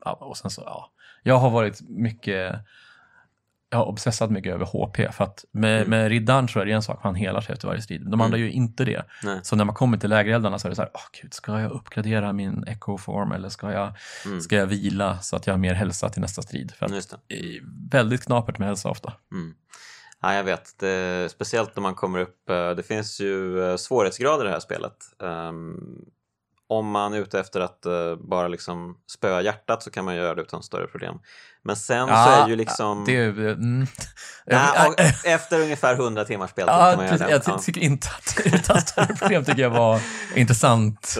Ja, och sen så, ja. Jag har varit mycket, jag har obsessat mycket över HP. För att med, Mm. med riddaren så är det en sak, han helar sig efter varje strid. De andra gör ju inte det. Nej. Så när man kommer till lägereldarna så är det så här, åh gud, ska jag uppgradera min eco-form eller ska jag, Mm. ska jag vila så att jag har mer hälsa till nästa strid? För att det. är väldigt knapert med hälsa ofta. Mm. Ja, jag vet. Det, speciellt när man kommer upp... eh, Det finns ju eh, svårighetsgrader i det här spelet. Ehm, om man är ute efter att eh, bara liksom spöa hjärtat så kan man göra det utan större problem. Men sen så är ju liksom... Det är, mm, och *laughs* efter ungefär 100 timmars speltid Ja, kan man göra precis. det. jag ty- tycker inte att utan större problem tycker jag var *laughs* intressant.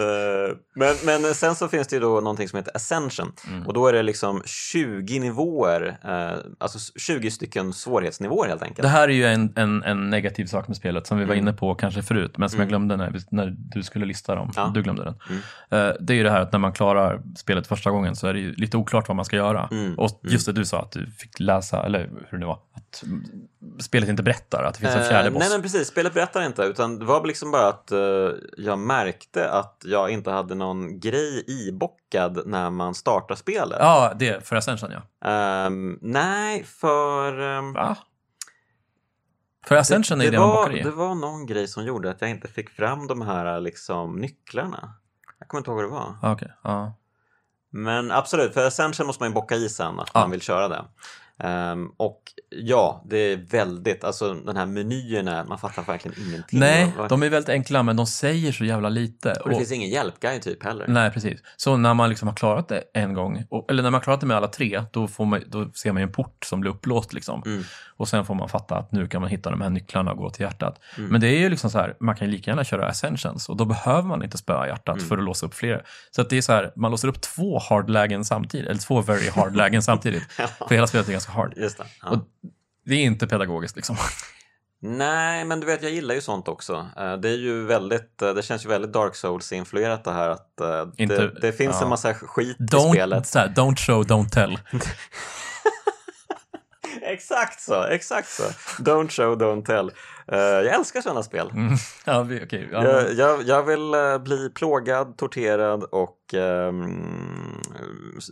Men, men sen så finns det ju då någonting som heter Ascension Mm. och då är det liksom 20 nivåer, eh, alltså 20 stycken svårighetsnivåer helt enkelt. Det här är ju en, en, en negativ sak med spelet som vi var Mm. inne på kanske förut, men som jag Mm. glömde när, när du skulle lista dem. Ja. Du glömde den. Mm. Eh, Det är ju det här att när man klarar spelet första gången så är det ju lite oklart vad man ska göra. Mm. Och just det du sa, att du fick läsa, eller hur det nu var, att spelet inte berättar, att det finns en fjärde Eh, boss. Nej men precis, spelet berättar inte utan det var liksom bara att eh, jag märkte att jag inte hade någon grej ibockad när man startar spelet. Ja, det för Ascension ja. Ehm, nej, för... ehm, Va? För Ascension är det, det var, det var någon grej som gjorde att jag inte fick fram de här liksom, nycklarna. Jag kommer inte ihåg vad det var. Ah, Okej, ja. Men absolut, för Ascension måste man ju bocka i sen att Ja. man vill köra det. Ehm, och ja, det är väldigt, alltså den här menyerna, man fattar verkligen ingenting. Nej, de är väldigt enkla, men de säger så jävla lite. och det Och- finns ingen hjälpguide typ heller. Nej, precis. Så när man liksom har klarat det en gång, och, eller när man har klarat det med alla tre, då, får man, då ser man en port som blir upplåst. Liksom. Mm. Och sen får man fatta att nu kan man hitta de här nycklarna och gå till hjärtat. Mm. Men det är ju liksom så här, man kan lika gärna köra Ascensions och då behöver man inte spöa hjärtat Mm. för att låsa upp fler. Så att det är så här, man låser upp två hard-lägen samtidigt, eller två very hard-lägen *laughs* samtidigt. För hela spelet är ganska hard. Just det. Ja. Och det är inte pedagogiskt liksom. Nej, men du vet, jag gillar ju sånt också. Eh, Det är ju väldigt, eh, det känns ju väldigt Dark Souls-influerat det här att eh, Inte- det, det finns ja. en massa skit i Don't, spelet. så här, don't show, don't tell. *laughs* *laughs* Exakt så, exakt så. Don't show, don't tell. Eh, jag älskar sådana spel. Mm. *laughs* Ja, okej. ja, Jag, jag, jag vill eh, bli plågad, torterad och ehm,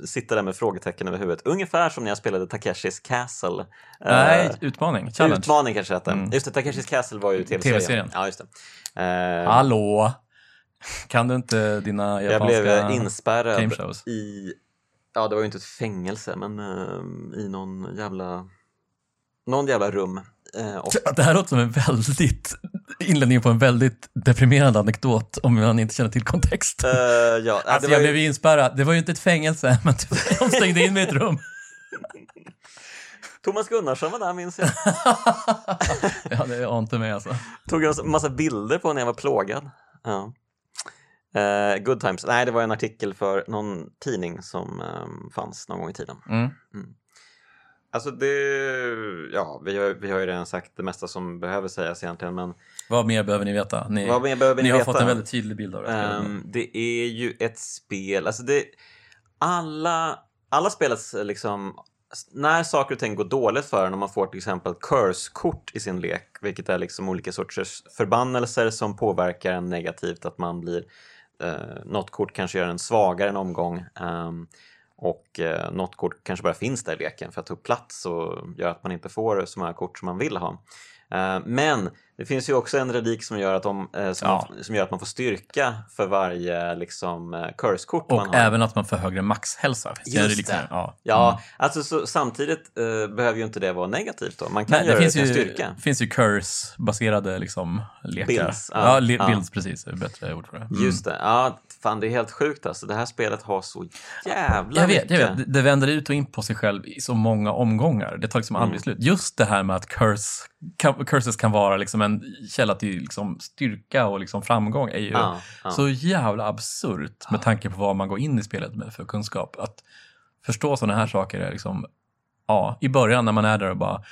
sitta där med frågetecken över huvudet. Ungefär som när jag spelade Takeshis Castle. Eh, Nej, utmaning. Challenge. Utmaning kanske hette. Mm. Just det, Takeshis Castle var ju tv-serien. TV-serien. Ja, just det. Hallå? Kan du inte dina jag japanska blev eh, game inspärrad i, ja det var ju inte ett fängelse, men eh, i någon jävla, någon jävla rum. Eh, och, Det här låter som en väldigt inledning på en väldigt deprimerande anekdot om man inte känner till kontext. eh, ja, Alltså det jag ju, blev inspärrad. Det var ju inte ett fängelse, *laughs* men de stängde in mig i ett rum. Thomas Gunnarsson var där minns jag. *laughs* ja, det ante mig alltså. Tog en massa bilder på när jag var plågad. Ja. Eh, good times. Nej, det var en artikel för någon tidning som eh, fanns någon gång i tiden. Mm. Alltså det, ja, vi har, vi har ju redan sagt det mesta som behöver sägas egentligen, men Vad mer behöver ni veta? Ni, vad mer behöver ni, ni har veta? fått en väldigt tydlig bild av det. Ehm, det är ju ett spel, alltså det, alla, alla spelets liksom, när saker och ting går dåligt för en, om man får till exempel curse-kort i sin lek, vilket är liksom olika sorters förbannelser som påverkar en negativt, att man blir, eh, något kort kanske gör en svagare en omgång, eh, och eh, något kort kanske bara finns där i leken för att ta upp plats och gör att man inte får så många kort som man vill ha. Eh, men det finns ju också en relik som gör att, de, eh, som, Ja. som gör att man får styrka för varje liksom, eh, curse-kort man Och har. även att man får högre maxhälsa. Det Just relikt det. Ja. Ja, Mm. alltså så, samtidigt eh, behöver ju inte det vara negativt då. Man kan Nej, det göra det, finns till ju, styrka. finns ju curse-baserade liksom, lekar. Builds, ja, ja, ja. builds precis. Det bättre ord för det. Mm. Just det. Ja, fan det är helt sjukt alltså. Det här spelet har så jävla Jag vet, jag mycket. vet. Det- vänder ut och in på sig själv i så många omgångar. Det tar liksom aldrig Mm. slut. Just det här med att curse, kan, curses kan vara liksom en källa till liksom styrka och liksom framgång är ju Ja, ja. så jävla absurt med tanke på vad man går in i spelet med för kunskap. Att förstå sådana här saker är liksom, ja, i början när man är där och bara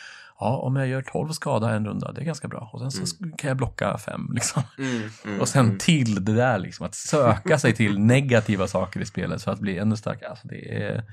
Ja, om jag gör 12 skada en runda, det är ganska bra. Och sen så kan jag blocka fem. Liksom. Mm, mm, Och sen mm. till det där, liksom, att söka sig till *laughs* negativa saker i spelet för att bli ännu starkare. Alltså, det är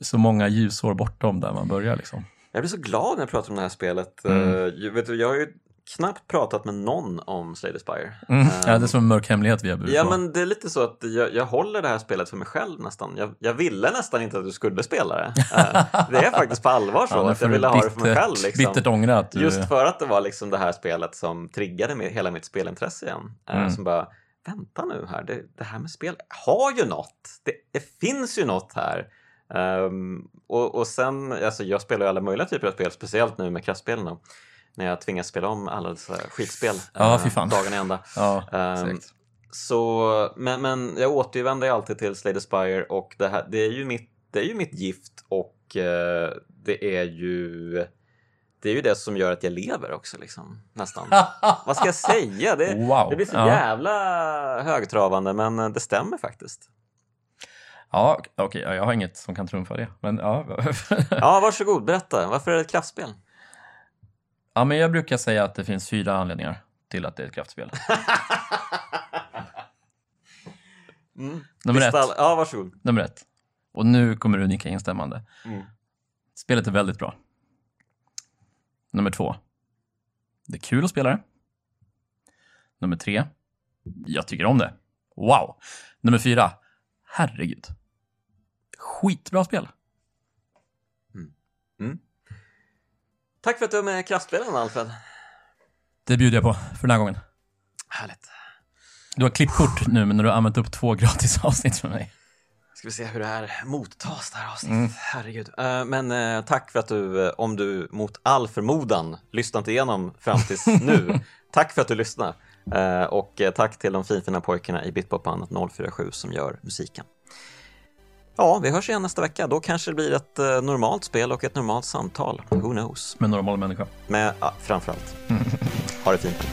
så många ljusår bortom där man börjar. Liksom. Jag blir så glad när jag pratar om det här spelet. Mm. Eh, jag, vet du, jag har ju knappt pratat med någon om Slay the Spire. Mm. Eh, Ja, det är som en mörk hemlighet vi har burit Ja, på. men det är lite så att jag, jag håller det här spelet för mig själv nästan. Jag, jag ville nästan inte att du skulle spela det. *laughs* Eh, det är faktiskt på allvar så Ja, att jag ville ha det för mig själv. Liksom. Bittert ångra att du... Just för att det var liksom det här spelet som triggade med, hela mitt spelintresse igen. Eh, Mm. Som bara, vänta nu här, det, det här med spel har ju något. Det, det finns ju något här. Ehm, och, och sen, alltså jag spelar ju alla möjliga typer av spel, speciellt nu med kraftspelen. När jag tvingas spela om alla dessa skitspel Ja, eh, fy fan. dagen i ända. Ja, exakt. så, men, men jag återvänder alltid till Slay the Spire och det, här, det, är ju mitt, det är ju mitt gift och eh, det är ju det är ju det som gör att jag lever också liksom, nästan. *laughs* Vad ska jag säga? Det, Wow. det blir så Ja. jävla högtravande men eh, det stämmer faktiskt. Ja, okej, ja, jag har inget som kan trumfa det. Men ja. *laughs* Ja, varsågod, berätta. Varför är det ett kraftspel? Ja, men jag brukar säga att det finns fyra anledningar till att det är ett kraftspel. *laughs* Mm. Nummer ett. Ja, varsågod. Nummer ett. Och nu kommer det unika instämmande. Mm. Spelet är väldigt bra. Nummer två. Det är kul att spela det. Nummer tre. Jag tycker om det. Wow! Nummer fyra. Herregud. Skitbra spel. Tack för att du är med i Kraftspelen, Alfred. Det bjuder jag på för den här gången. Härligt. Du har klippkort nu, men när du har använt upp två gratis *laughs* avsnitt från mig. Ska vi se hur det här mottas, det här avsnittet. Herregud. Eh, men eh, tack för att du, eh, om du mot all förmodan lyssnat igenom fram tills *laughs* nu, tack för att du lyssnar. Och tack till de finfina pojkarna i Bitpopbandet 047 som gör musiken. Ja, vi hörs igen nästa vecka. Då kanske det blir ett eh, normalt spel och ett normalt samtal. Who knows? Med normal människa. Med, ja, framförallt. Ha det fint.